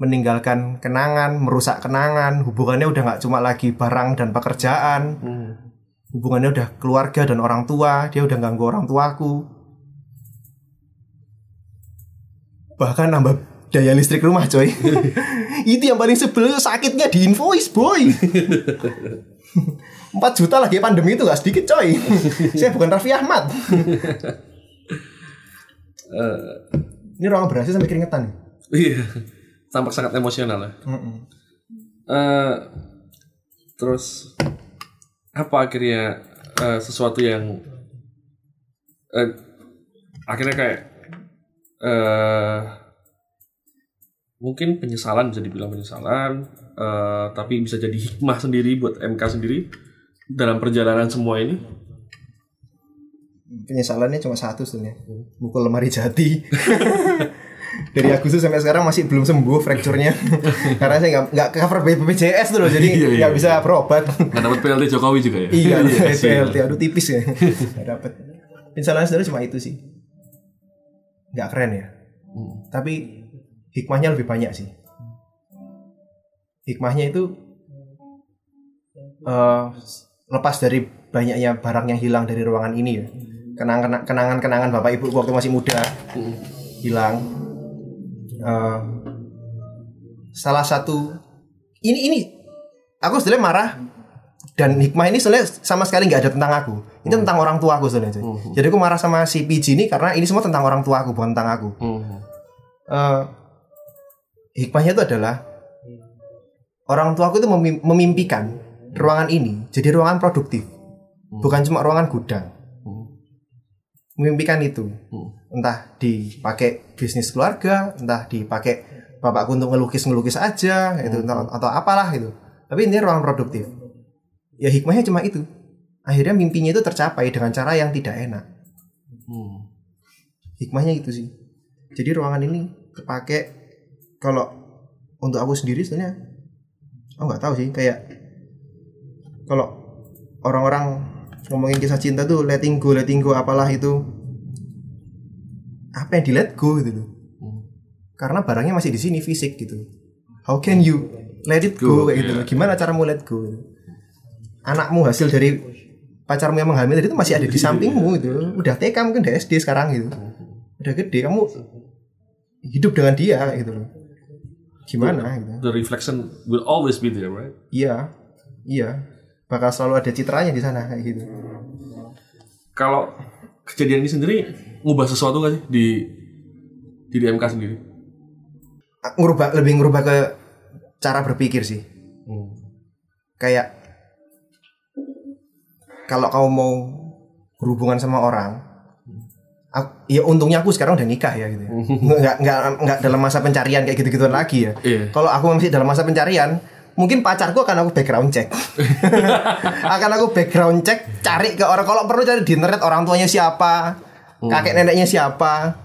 meninggalkan kenangan merusak kenangan. Hubungannya udah nggak cuma lagi barang dan pekerjaan. Hmm. hubungannya udah keluarga dan orang tua. Dia udah ganggu orang tuaku. Bahkan nambah daya listrik rumah coy. Itu yang paling sebel sakitnya di invoice boy 4 juta lagi pandemi itu gak sedikit coy saya bukan Raffi Ahmad Eh, ini ruangan berhasil sampai keringetan iya. Tampak sangat emosional ya. Mm-mm. Eh, terus apa akhirnya eh, sesuatu yang eh, akhirnya kayak eh mungkin penyesalan bisa dibilang penyesalan eh, tapi bisa jadi hikmah sendiri buat MK sendiri dalam perjalanan semua ini? Penyesalannya cuma satu sebenarnya. Mukul lemari jati. Dari Agustus sampai sekarang masih belum sembuh fracture-nya. Karena saya nggak nggak cover BPJS tuh loh jadi Iya, iya, nggak bisa berobat. Nggak dapat PLT Jokowi juga ya? Iya kasihan. PLT aduh tipis ya. Nggak dapet. Penyesalan sebenarnya cuma itu sih. Nggak keren ya. Hmm. tapi hikmahnya lebih banyak sih. Hikmahnya itu eh, lepas dari banyaknya barang yang hilang dari ruangan ini. Ya kenangan kenangan kenangan bapak ibu waktu masih muda. Hmm. hilang. Eh, salah satu ini ini aku sebenarnya marah dan hikmah ini sebenarnya sama sekali nggak ada tentang aku. Itu tentang orang tua aku sebenarnya cuy. jadi aku marah sama si PG ini karena ini semua tentang orang tua aku bukan tentang aku. Hmm. Eh, hikmahnya itu adalah orang tua aku itu memim- memimpikan ruangan ini jadi ruangan produktif bukan cuma ruangan gudang Hmm. memimpikan itu. Hmm. Entah dipakai bisnis keluarga, entah dipakai bapakku untuk ngelukis-ngelukis aja gitu atau, atau apalah gitu. Tapi ini ruang produktif. Ya hikmahnya cuma itu. Akhirnya mimpinya itu tercapai dengan cara yang tidak enak. Hmm. Hikmahnya itu sih. Jadi ruangan ini kepake kalau untuk aku sendiri sebenarnya aku nggak tahu sih kayak kalau orang-orang ngomongin kisah cinta tuh letting go, letting go apalah itu apa yang di let go gitu loh. Hmm. Karena barangnya masih di sini fisik gitu. How can you let it go, Go, kayak gitu iya. loh. Gimana caramu let go? gitu. Anakmu hasil dari pacarmu yang menghamil tadi itu masih ada di sampingmu gitu. Udah TK mungkin udah SD sekarang gitu. Udah gede kamu hidup dengan dia gitu loh. Gimana gitu. The reflection will always be there, right? Iya. Iya. Bakal selalu ada citranya di sana kayak gitu. Kalau kejadian ini sendiri ngubah sesuatu nggak sih di di DMK sendiri? Ah, Ngubah lebih ngubah ke cara berpikir sih. Hmm. Kayak kalau kamu mau berhubungan sama orang, aku- ya untungnya aku sekarang udah nikah ya gitu. Nggak nggak nggak dalam masa pencarian kayak gitu-gituan lagi ya. Iya. Kalau aku masih dalam masa pencarian, mungkin pacarku akan aku background check. akan aku background check, cari ke orang kalau perlu cari di internet orang tuanya siapa, kakek neneknya siapa,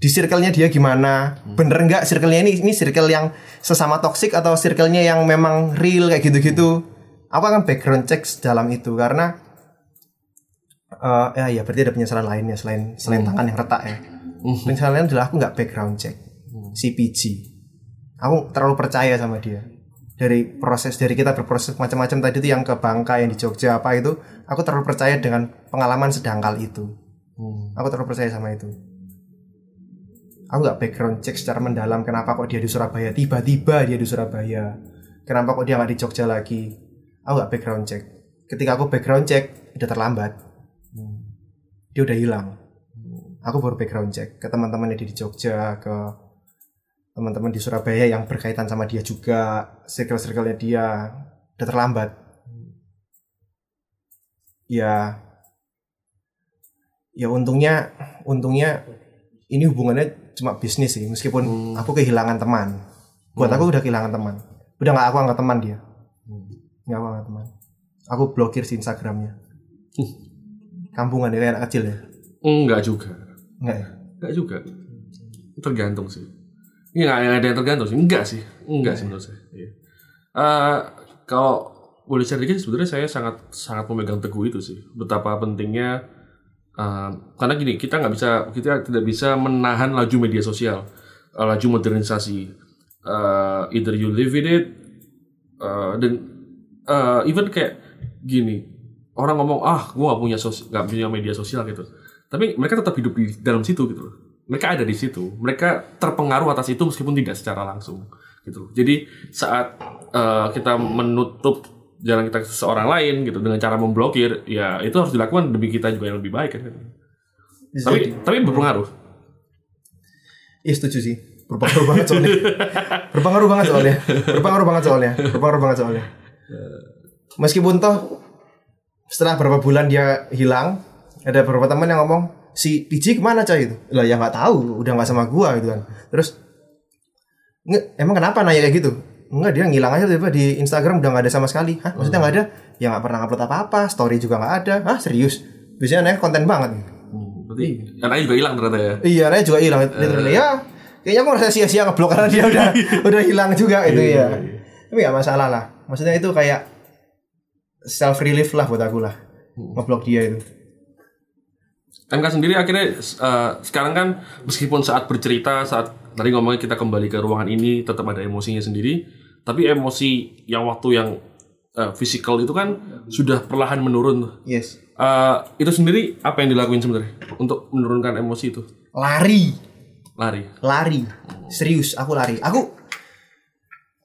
di circle-nya dia gimana, bener nggak circle-nya ini ini circle yang sesama toxic atau circle-nya yang memang real kayak gitu-gitu. Aku akan background check dalam itu karena eh ya ya berarti ada penyesalan lainnya selain selain tangan yang retak ya. Penyesalan lain adalah aku nggak background check CPG. Aku terlalu percaya sama dia. Dari proses dari kita berproses macam-macam tadi itu yang ke Bangka yang di Jogja apa itu, aku terlalu percaya dengan pengalaman sedangkal itu. Hmm. Aku terlalu percaya sama itu. Aku nggak background check secara mendalam kenapa kok dia di Surabaya tiba-tiba dia di Surabaya. Kenapa kok dia nggak di Jogja lagi? Aku nggak background check. Ketika aku background check udah terlambat. Dia udah hilang. Aku baru background check ke teman-teman yang di Jogja, ke teman-teman di Surabaya yang berkaitan sama dia juga, circle-circle-nya dia udah terlambat. Ya, ya untungnya untungnya ini hubungannya cuma bisnis sih meskipun aku kehilangan teman. Buat aku udah kehilangan teman. Udah nggak aku anggap teman dia. Nggak aku anggap teman. Aku blokir si Instagramnya. Kampungan ya kayak anak kecil ya? Enggak juga. nggak ya? Enggak juga. Tergantung sih. Ini nggak ada yang tergantung sih. Enggak sih. Enggak sih menurut saya. Iya. Eh, kalau boleh share dikit sebenarnya saya sangat sangat memegang teguh itu sih. Betapa pentingnya eh, karena gini kita nggak bisa kita tidak bisa menahan laju media sosial, eh, laju modernisasi. Eh, either you live with it eh, dan eh, even kayak gini orang ngomong ah gua nggak punya sos nggak punya media sosial gitu tapi mereka tetap hidup di dalam situ gitu loh mereka ada di situ mereka terpengaruh atas itu meskipun tidak secara langsung gitu loh. jadi saat eh, kita menutup jalan kita ke seseorang lain gitu dengan cara memblokir ya itu harus dilakukan demi kita juga yang lebih baik kan tapi tapi berpengaruh Iya setuju sih. Berpengaruh banget soalnya. Berpengaruh banget soalnya. Berpengaruh banget soalnya. Berpengaruh banget soalnya. Meskipun toh setelah berapa bulan dia hilang, ada beberapa teman yang ngomong si PJ ke mana coy itu? Lah ya nggak tahu, udah nggak sama gua gitu kan. Terus nge, emang kenapa nanya kayak gitu? Enggak dia ngilang aja tiba di Instagram udah nggak ada sama sekali. Hah? Maksudnya nggak ada? Ya nggak pernah upload apa-apa, story juga nggak ada. Hah serius? Biasanya aneh konten banget. berarti anaknya juga hilang ternyata ya Iya, Raya juga hilang. Literally ya. Kayaknya aku merasa sia-sia ngeblok karena dia udah udah hilang juga itu ya. Tapi gak masalah lah. Maksudnya itu kayak self relief lah buat aku lah. Ngeblok dia itu. MK sendiri akhirnya eh, sekarang kan meskipun saat bercerita saat tadi ngomongnya kita kembali ke ruangan ini tetap ada emosinya sendiri tapi emosi yang waktu yang eh, physical itu kan sudah perlahan menurun. Yes. Eh, itu sendiri apa yang dilakuin sebenarnya untuk menurunkan emosi itu Lari, lari lari. Serius, aku lari. Aku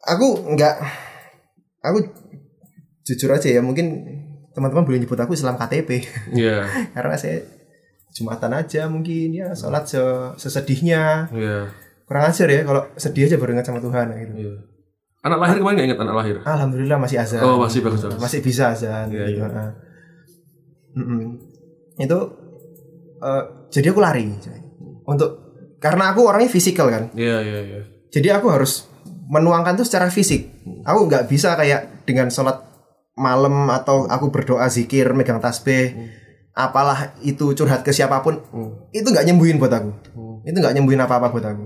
aku nggak aku jujur aja ya mungkin teman-teman boleh nyebut aku Islam KTP Iya karena saya jumatan aja mungkin ya sholat se- sesedihnya iya kurang ajar ya kalau sedih aja baru ingat sama Tuhan gitu. iya anak lahir kemarin nggak ingat anak lahir Alhamdulillah masih azan. oh masih bagus masih bisa azan. Iya, gitu. iya. Heeh. Mm-mm. Itu eh, jadi aku lari untuk karena aku orangnya fisikal kan Iya iya iya. jadi aku harus menuangkan tuh secara fisik aku nggak bisa kayak dengan sholat malam atau aku berdoa zikir megang tasbih apalah itu curhat ke siapa pun itu nggak nyembuhin buat aku. Itu nggak nyembuhin apa apa buat aku.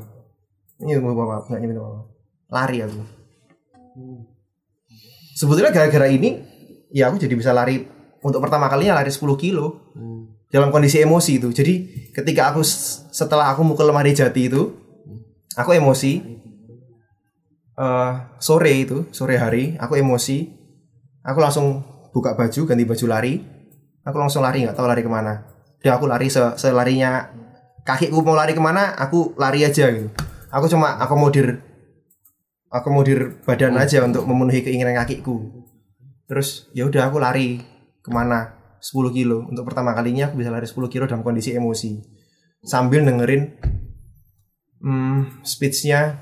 Ini apa apa nggak nyembuhin apa apa lari aku. Sebetulnya gara-gara ini ya aku jadi bisa lari. Untuk pertama kalinya lari 10 kilo. Dalam kondisi emosi itu. Jadi ketika aku setelah aku mukul lemari jati itu aku emosi. Eh sore itu sore hari aku emosi. Aku langsung buka baju ganti baju lari aku langsung lari nggak tahu lari ke mana. Dia aku lari se selarinya. Kakiku mau lari ke mana aku lari aja gitu. Aku cuma akomodir akomodir badan aja untuk memenuhi keinginan kakiku. Terus ya udah aku lari ke mana? 10 kilo. Untuk pertama kalinya aku bisa lari 10 kilo dalam kondisi emosi. Sambil dengerin hmm, speechnya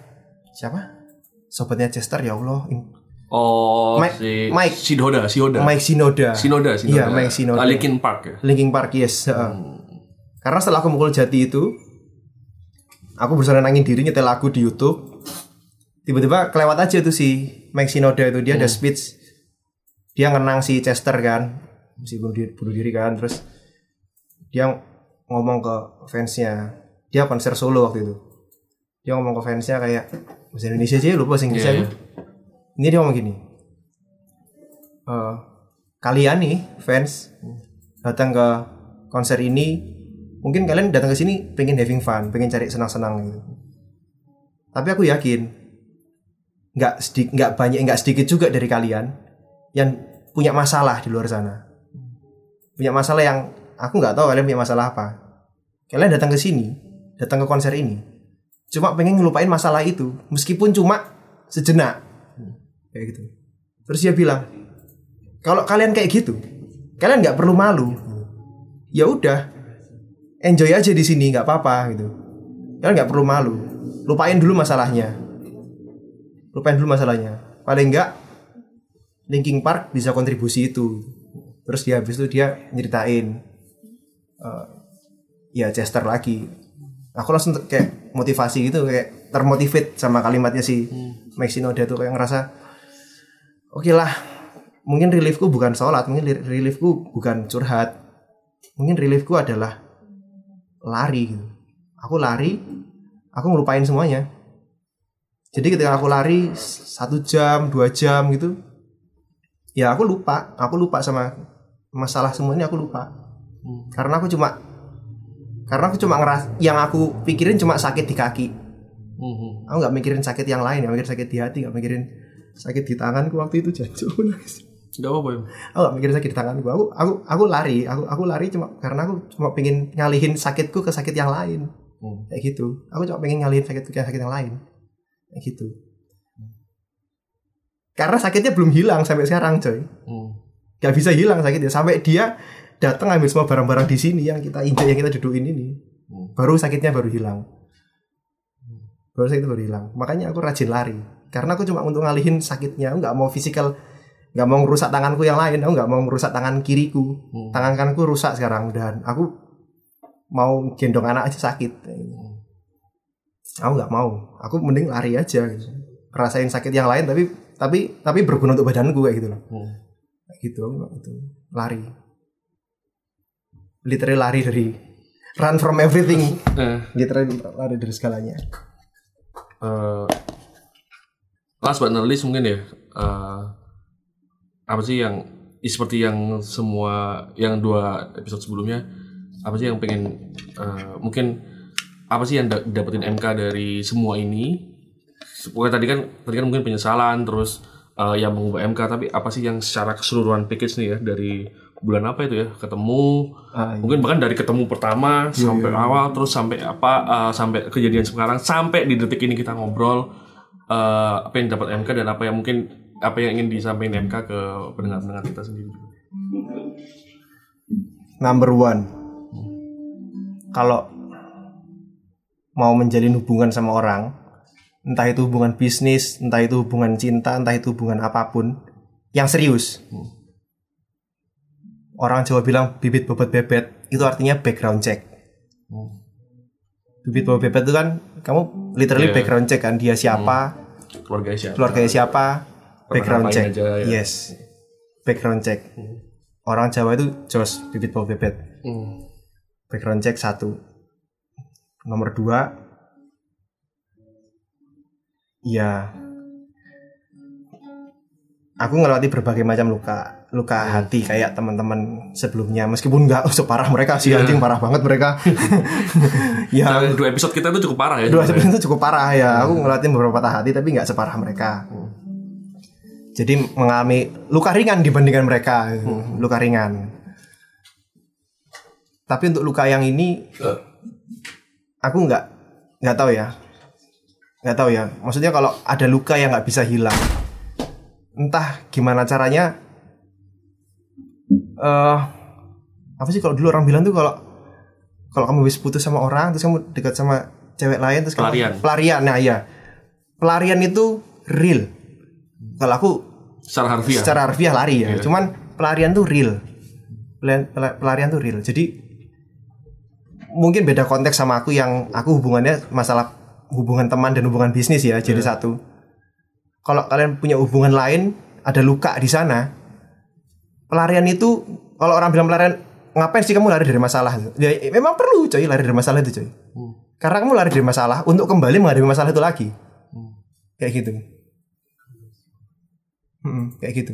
siapa? Sobatnya Chester ya Allah Oh, Mike- si Mike. Sidoda, Sidoda. Mike Shinoda Sinoda, Sinoda. Iya, Mike Shinoda. Ah, Linkin Park ya. Linkin Park yes heeh. karena setelah aku mukul jati itu aku berusaha nenangin diri nyetel lagu di YouTube tiba-tiba kelewat aja tuh si Mike Shinoda itu dia ada speech dia ngenang si Chester kan si bunuh diri, bunuh diri kan terus dia ngomong ke fansnya dia konser solo waktu itu dia ngomong ke fansnya kayak bahasa Indonesia aja lupa bahasa Inggrisnya Iya, aku. Ini dia ngomong gini. "Eh, kalian nih fans datang ke konser ini mungkin kalian datang ke sini pengen having fun pengen cari senang-senang gitu. Tapi aku yakin nggak sedi- nggak banyak nggak sedikit juga dari kalian yang punya masalah di luar sana. Punya masalah yang aku nggak tahu kalian punya masalah apa. Kalian datang ke sini datang ke konser ini cuma pengen ngelupain masalah itu meskipun cuma sejenak kayak gitu. Terus dia bilang kalau kalian kayak gitu kalian nggak perlu malu. Ya udah enjoy aja di sini nggak apa-apa gitu. Kalian nggak perlu malu lupain dulu masalahnya. Lupain dulu masalahnya. Paling nggak Linkin Park bisa kontribusi itu. Terus dia habis itu dia nyeritain eh, ya Chester lagi. Aku langsung kayak motivasi gitu kayak termotivate sama kalimatnya si Mike Shinoda tuh kayak ngerasa oke lah mungkin reliefku bukan sholat mungkin li- reliefku bukan curhat. Mungkin reliefku adalah lari gitu. Aku lari aku ngelupain semuanya. Jadi ketika aku lari satu jam dua jam gitu ya aku lupa aku lupa sama masalah semuanya aku lupa. Karena aku cuma karena aku cuma ngeras yang aku pikirin cuma sakit di kaki. Mhm. aku nggak mikirin sakit yang lain nggak mikirin sakit di hati nggak mikirin sakit di tanganku waktu itu jancuk nangis. Gak apa-apa ya. aku gak mikirin sakit di tanganku. Aku aku aku lari. Aku aku lari cuma karena aku cuma pengen ngalihin sakitku ke sakit yang lain. Hmm. kayak gitu. Aku cuma pengen ngalihin sakitku ke sakit yang lain. Kayak gitu. Karena sakitnya belum hilang sampai sekarang coy. Hmm. gak bisa hilang sakitnya. Sampai dia datang ambil semua barang-barang di sini yang kita injak yang kita dudukin ini. Hmm. baru sakitnya baru hilang. Baru sakitnya baru hilang. Makanya aku rajin lari karena aku cuma untuk ngalihin sakitnya aku nggak mau fisikal nggak mau ngerusak tanganku yang lain aku nggak mau ngerusak tangan kiriku. Hmm. tangan kananku rusak sekarang dan aku mau gendong anak aja sakit. Aku nggak mau. Aku mending lari aja gitu. rasain sakit yang lain tapi tapi tapi berguna untuk badanku kayak gitu loh. Hmm. Kayak gitu itu lari. Literally lari dari run from everything. Eh, literally lari dari segalanya. Eh, last but not least mungkin ya eh, apa sih yang ya seperti yang semua yang dua episode sebelumnya apa sih yang pengen eh, mungkin apa sih yang da- dapetin MK dari semua ini pokoknya tadi kan tadi kan mungkin penyesalan terus eh, yang mengubah MK tapi apa sih yang secara keseluruhan package nih ya dari bulan apa itu ya ketemu Ah, iya. mungkin bahkan dari ketemu pertama sampai awal terus sampai apa eh, sampai kejadian sekarang sampai di detik ini kita ngobrol eh, apa yang dapat MK dan apa yang mungkin apa yang ingin disampaikan MK ke pendengar-pendengar kita sendiri. Number one. Kalau mau menjalin hubungan sama orang entah itu hubungan bisnis entah itu hubungan cinta entah itu hubungan apa pun yang serius. Orang Jawa bilang bibit bobot bebet itu artinya background check Bibit bawa bebet itu kan kamu literally Iya. background check kan dia siapa, Keluarga siapa? keluarganya siapa, background check. aja, ya. Yes. Background check. Orang Jawa itu jos bibit bawa bebet. Hmm. Background check satu. Nomor dua, ya aku ngelewati berbagai macam luka luka hati kayak teman-teman sebelumnya. Meskipun nggak separah mereka sih Iya. anjing parah banget mereka. Ya. Nah, dua episode kita itu cukup parah ya. dua sebenarnya. itu cukup parah ya. Aku ngeliatin beberapa patah hati tapi nggak separah mereka. Jadi mengalami luka ringan dibandingkan mereka. Luka ringan. Tapi untuk luka yang ini aku nggak nggak tahu ya. Nggak tahu ya. Maksudnya kalau ada luka yang nggak bisa hilang entah gimana caranya eh apa sih kalau dulu orang bilang tuh kalau kalau kamu habis putus sama orang terus kamu dekat sama cewek lain terus kamu- Pelarian. pelarian nah iya. Pelarian itu real. Kalau aku Secara harfiah. secara harfiah lari ya. Cuman pelarian tuh real. Pelarian, pela- pelarian tuh real. Jadi mungkin beda konteks sama aku yang aku hubungannya masalah hubungan teman dan hubungan bisnis ya jadi satu. Kalau kalian punya hubungan lain ada luka di sana pelarian itu kalau orang bilang pelarian ngapain sih kamu lari dari masalah? Ya memang perlu coy lari dari masalah itu coy. Karena kamu lari dari masalah untuk kembali menghadapi masalah itu lagi. Kayak gitu. Hmm, kayak gitu.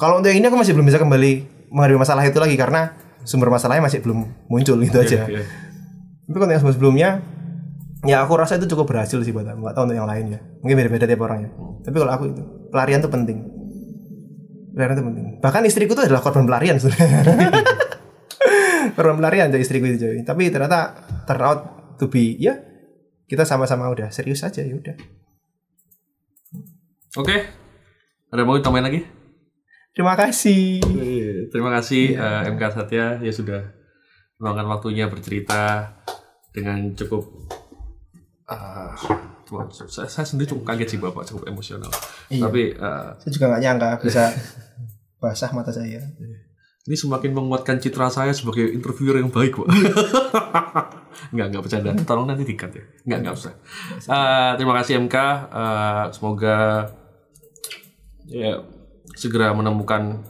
Kalau untuk yang ini aku masih belum bisa kembali menghadapi masalah itu lagi karena sumber masalahnya masih belum muncul gitu aja. Iya. tapi kalau yang sebelumnya ya aku rasa itu cukup berhasil sih buat aku. Nggak tahu untuk yang lain ya. Mungkin beda-beda tiap orang ya. Tapi kalau aku itu pelarian itu penting pelarian itu penting bahkan istriku itu adalah korban pelarian sebenarnya. Korban pelarian jadi istriku itu coy tapi ternyata turn out to be ya kita sama-sama udah serius aja ya udah. Oke. Ada mau tambahin lagi? terima kasih. Terima kasih eh, MK Satya. Ya sudah meluangkan waktunya bercerita dengan cukup ah, cuma- saya, saya sendiri cukup kaget sih bapak cukup emosional. Iya. Tapi eh, saya juga nggak nyangka bisa basah mata saya ini semakin menguatkan citra saya sebagai interviewer yang baik, Pak. Enggak, enggak bercanda. Tolong nanti dikat ya. Enggak, enggak usah. Eh, terima kasih MK. Eh, semoga ya segera menemukan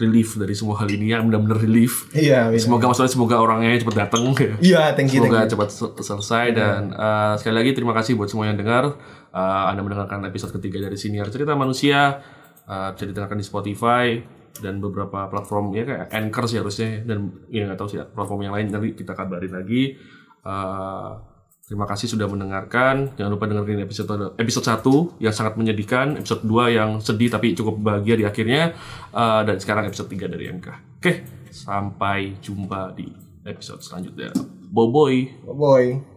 relief dari semua hal ini yang benar-benar relief. iya iya. Semoga maksudnya semoga orangnya cepat datang ya. iya thank you thank Semoga you cepat sel- selesai dan uh, sekali lagi terima kasih buat semua yang dengar. Uh, anda mendengarkan episode ketiga dari Siniar Cerita Manusia. Uh, bisa didengarkan di Spotify dan beberapa platform ya kayak Anchor sih harusnya dan ya nggak tahu sih platform yang lain nanti kita kabarin lagi. Uh, terima kasih sudah mendengarkan. Jangan lupa dengerin episode episode 1 yang sangat menyedihkan, episode 2 yang sedih tapi cukup bahagia di akhirnya uh, dan sekarang episode 3 dari MK. Oke, sampai jumpa di episode selanjutnya. Bye bye. boy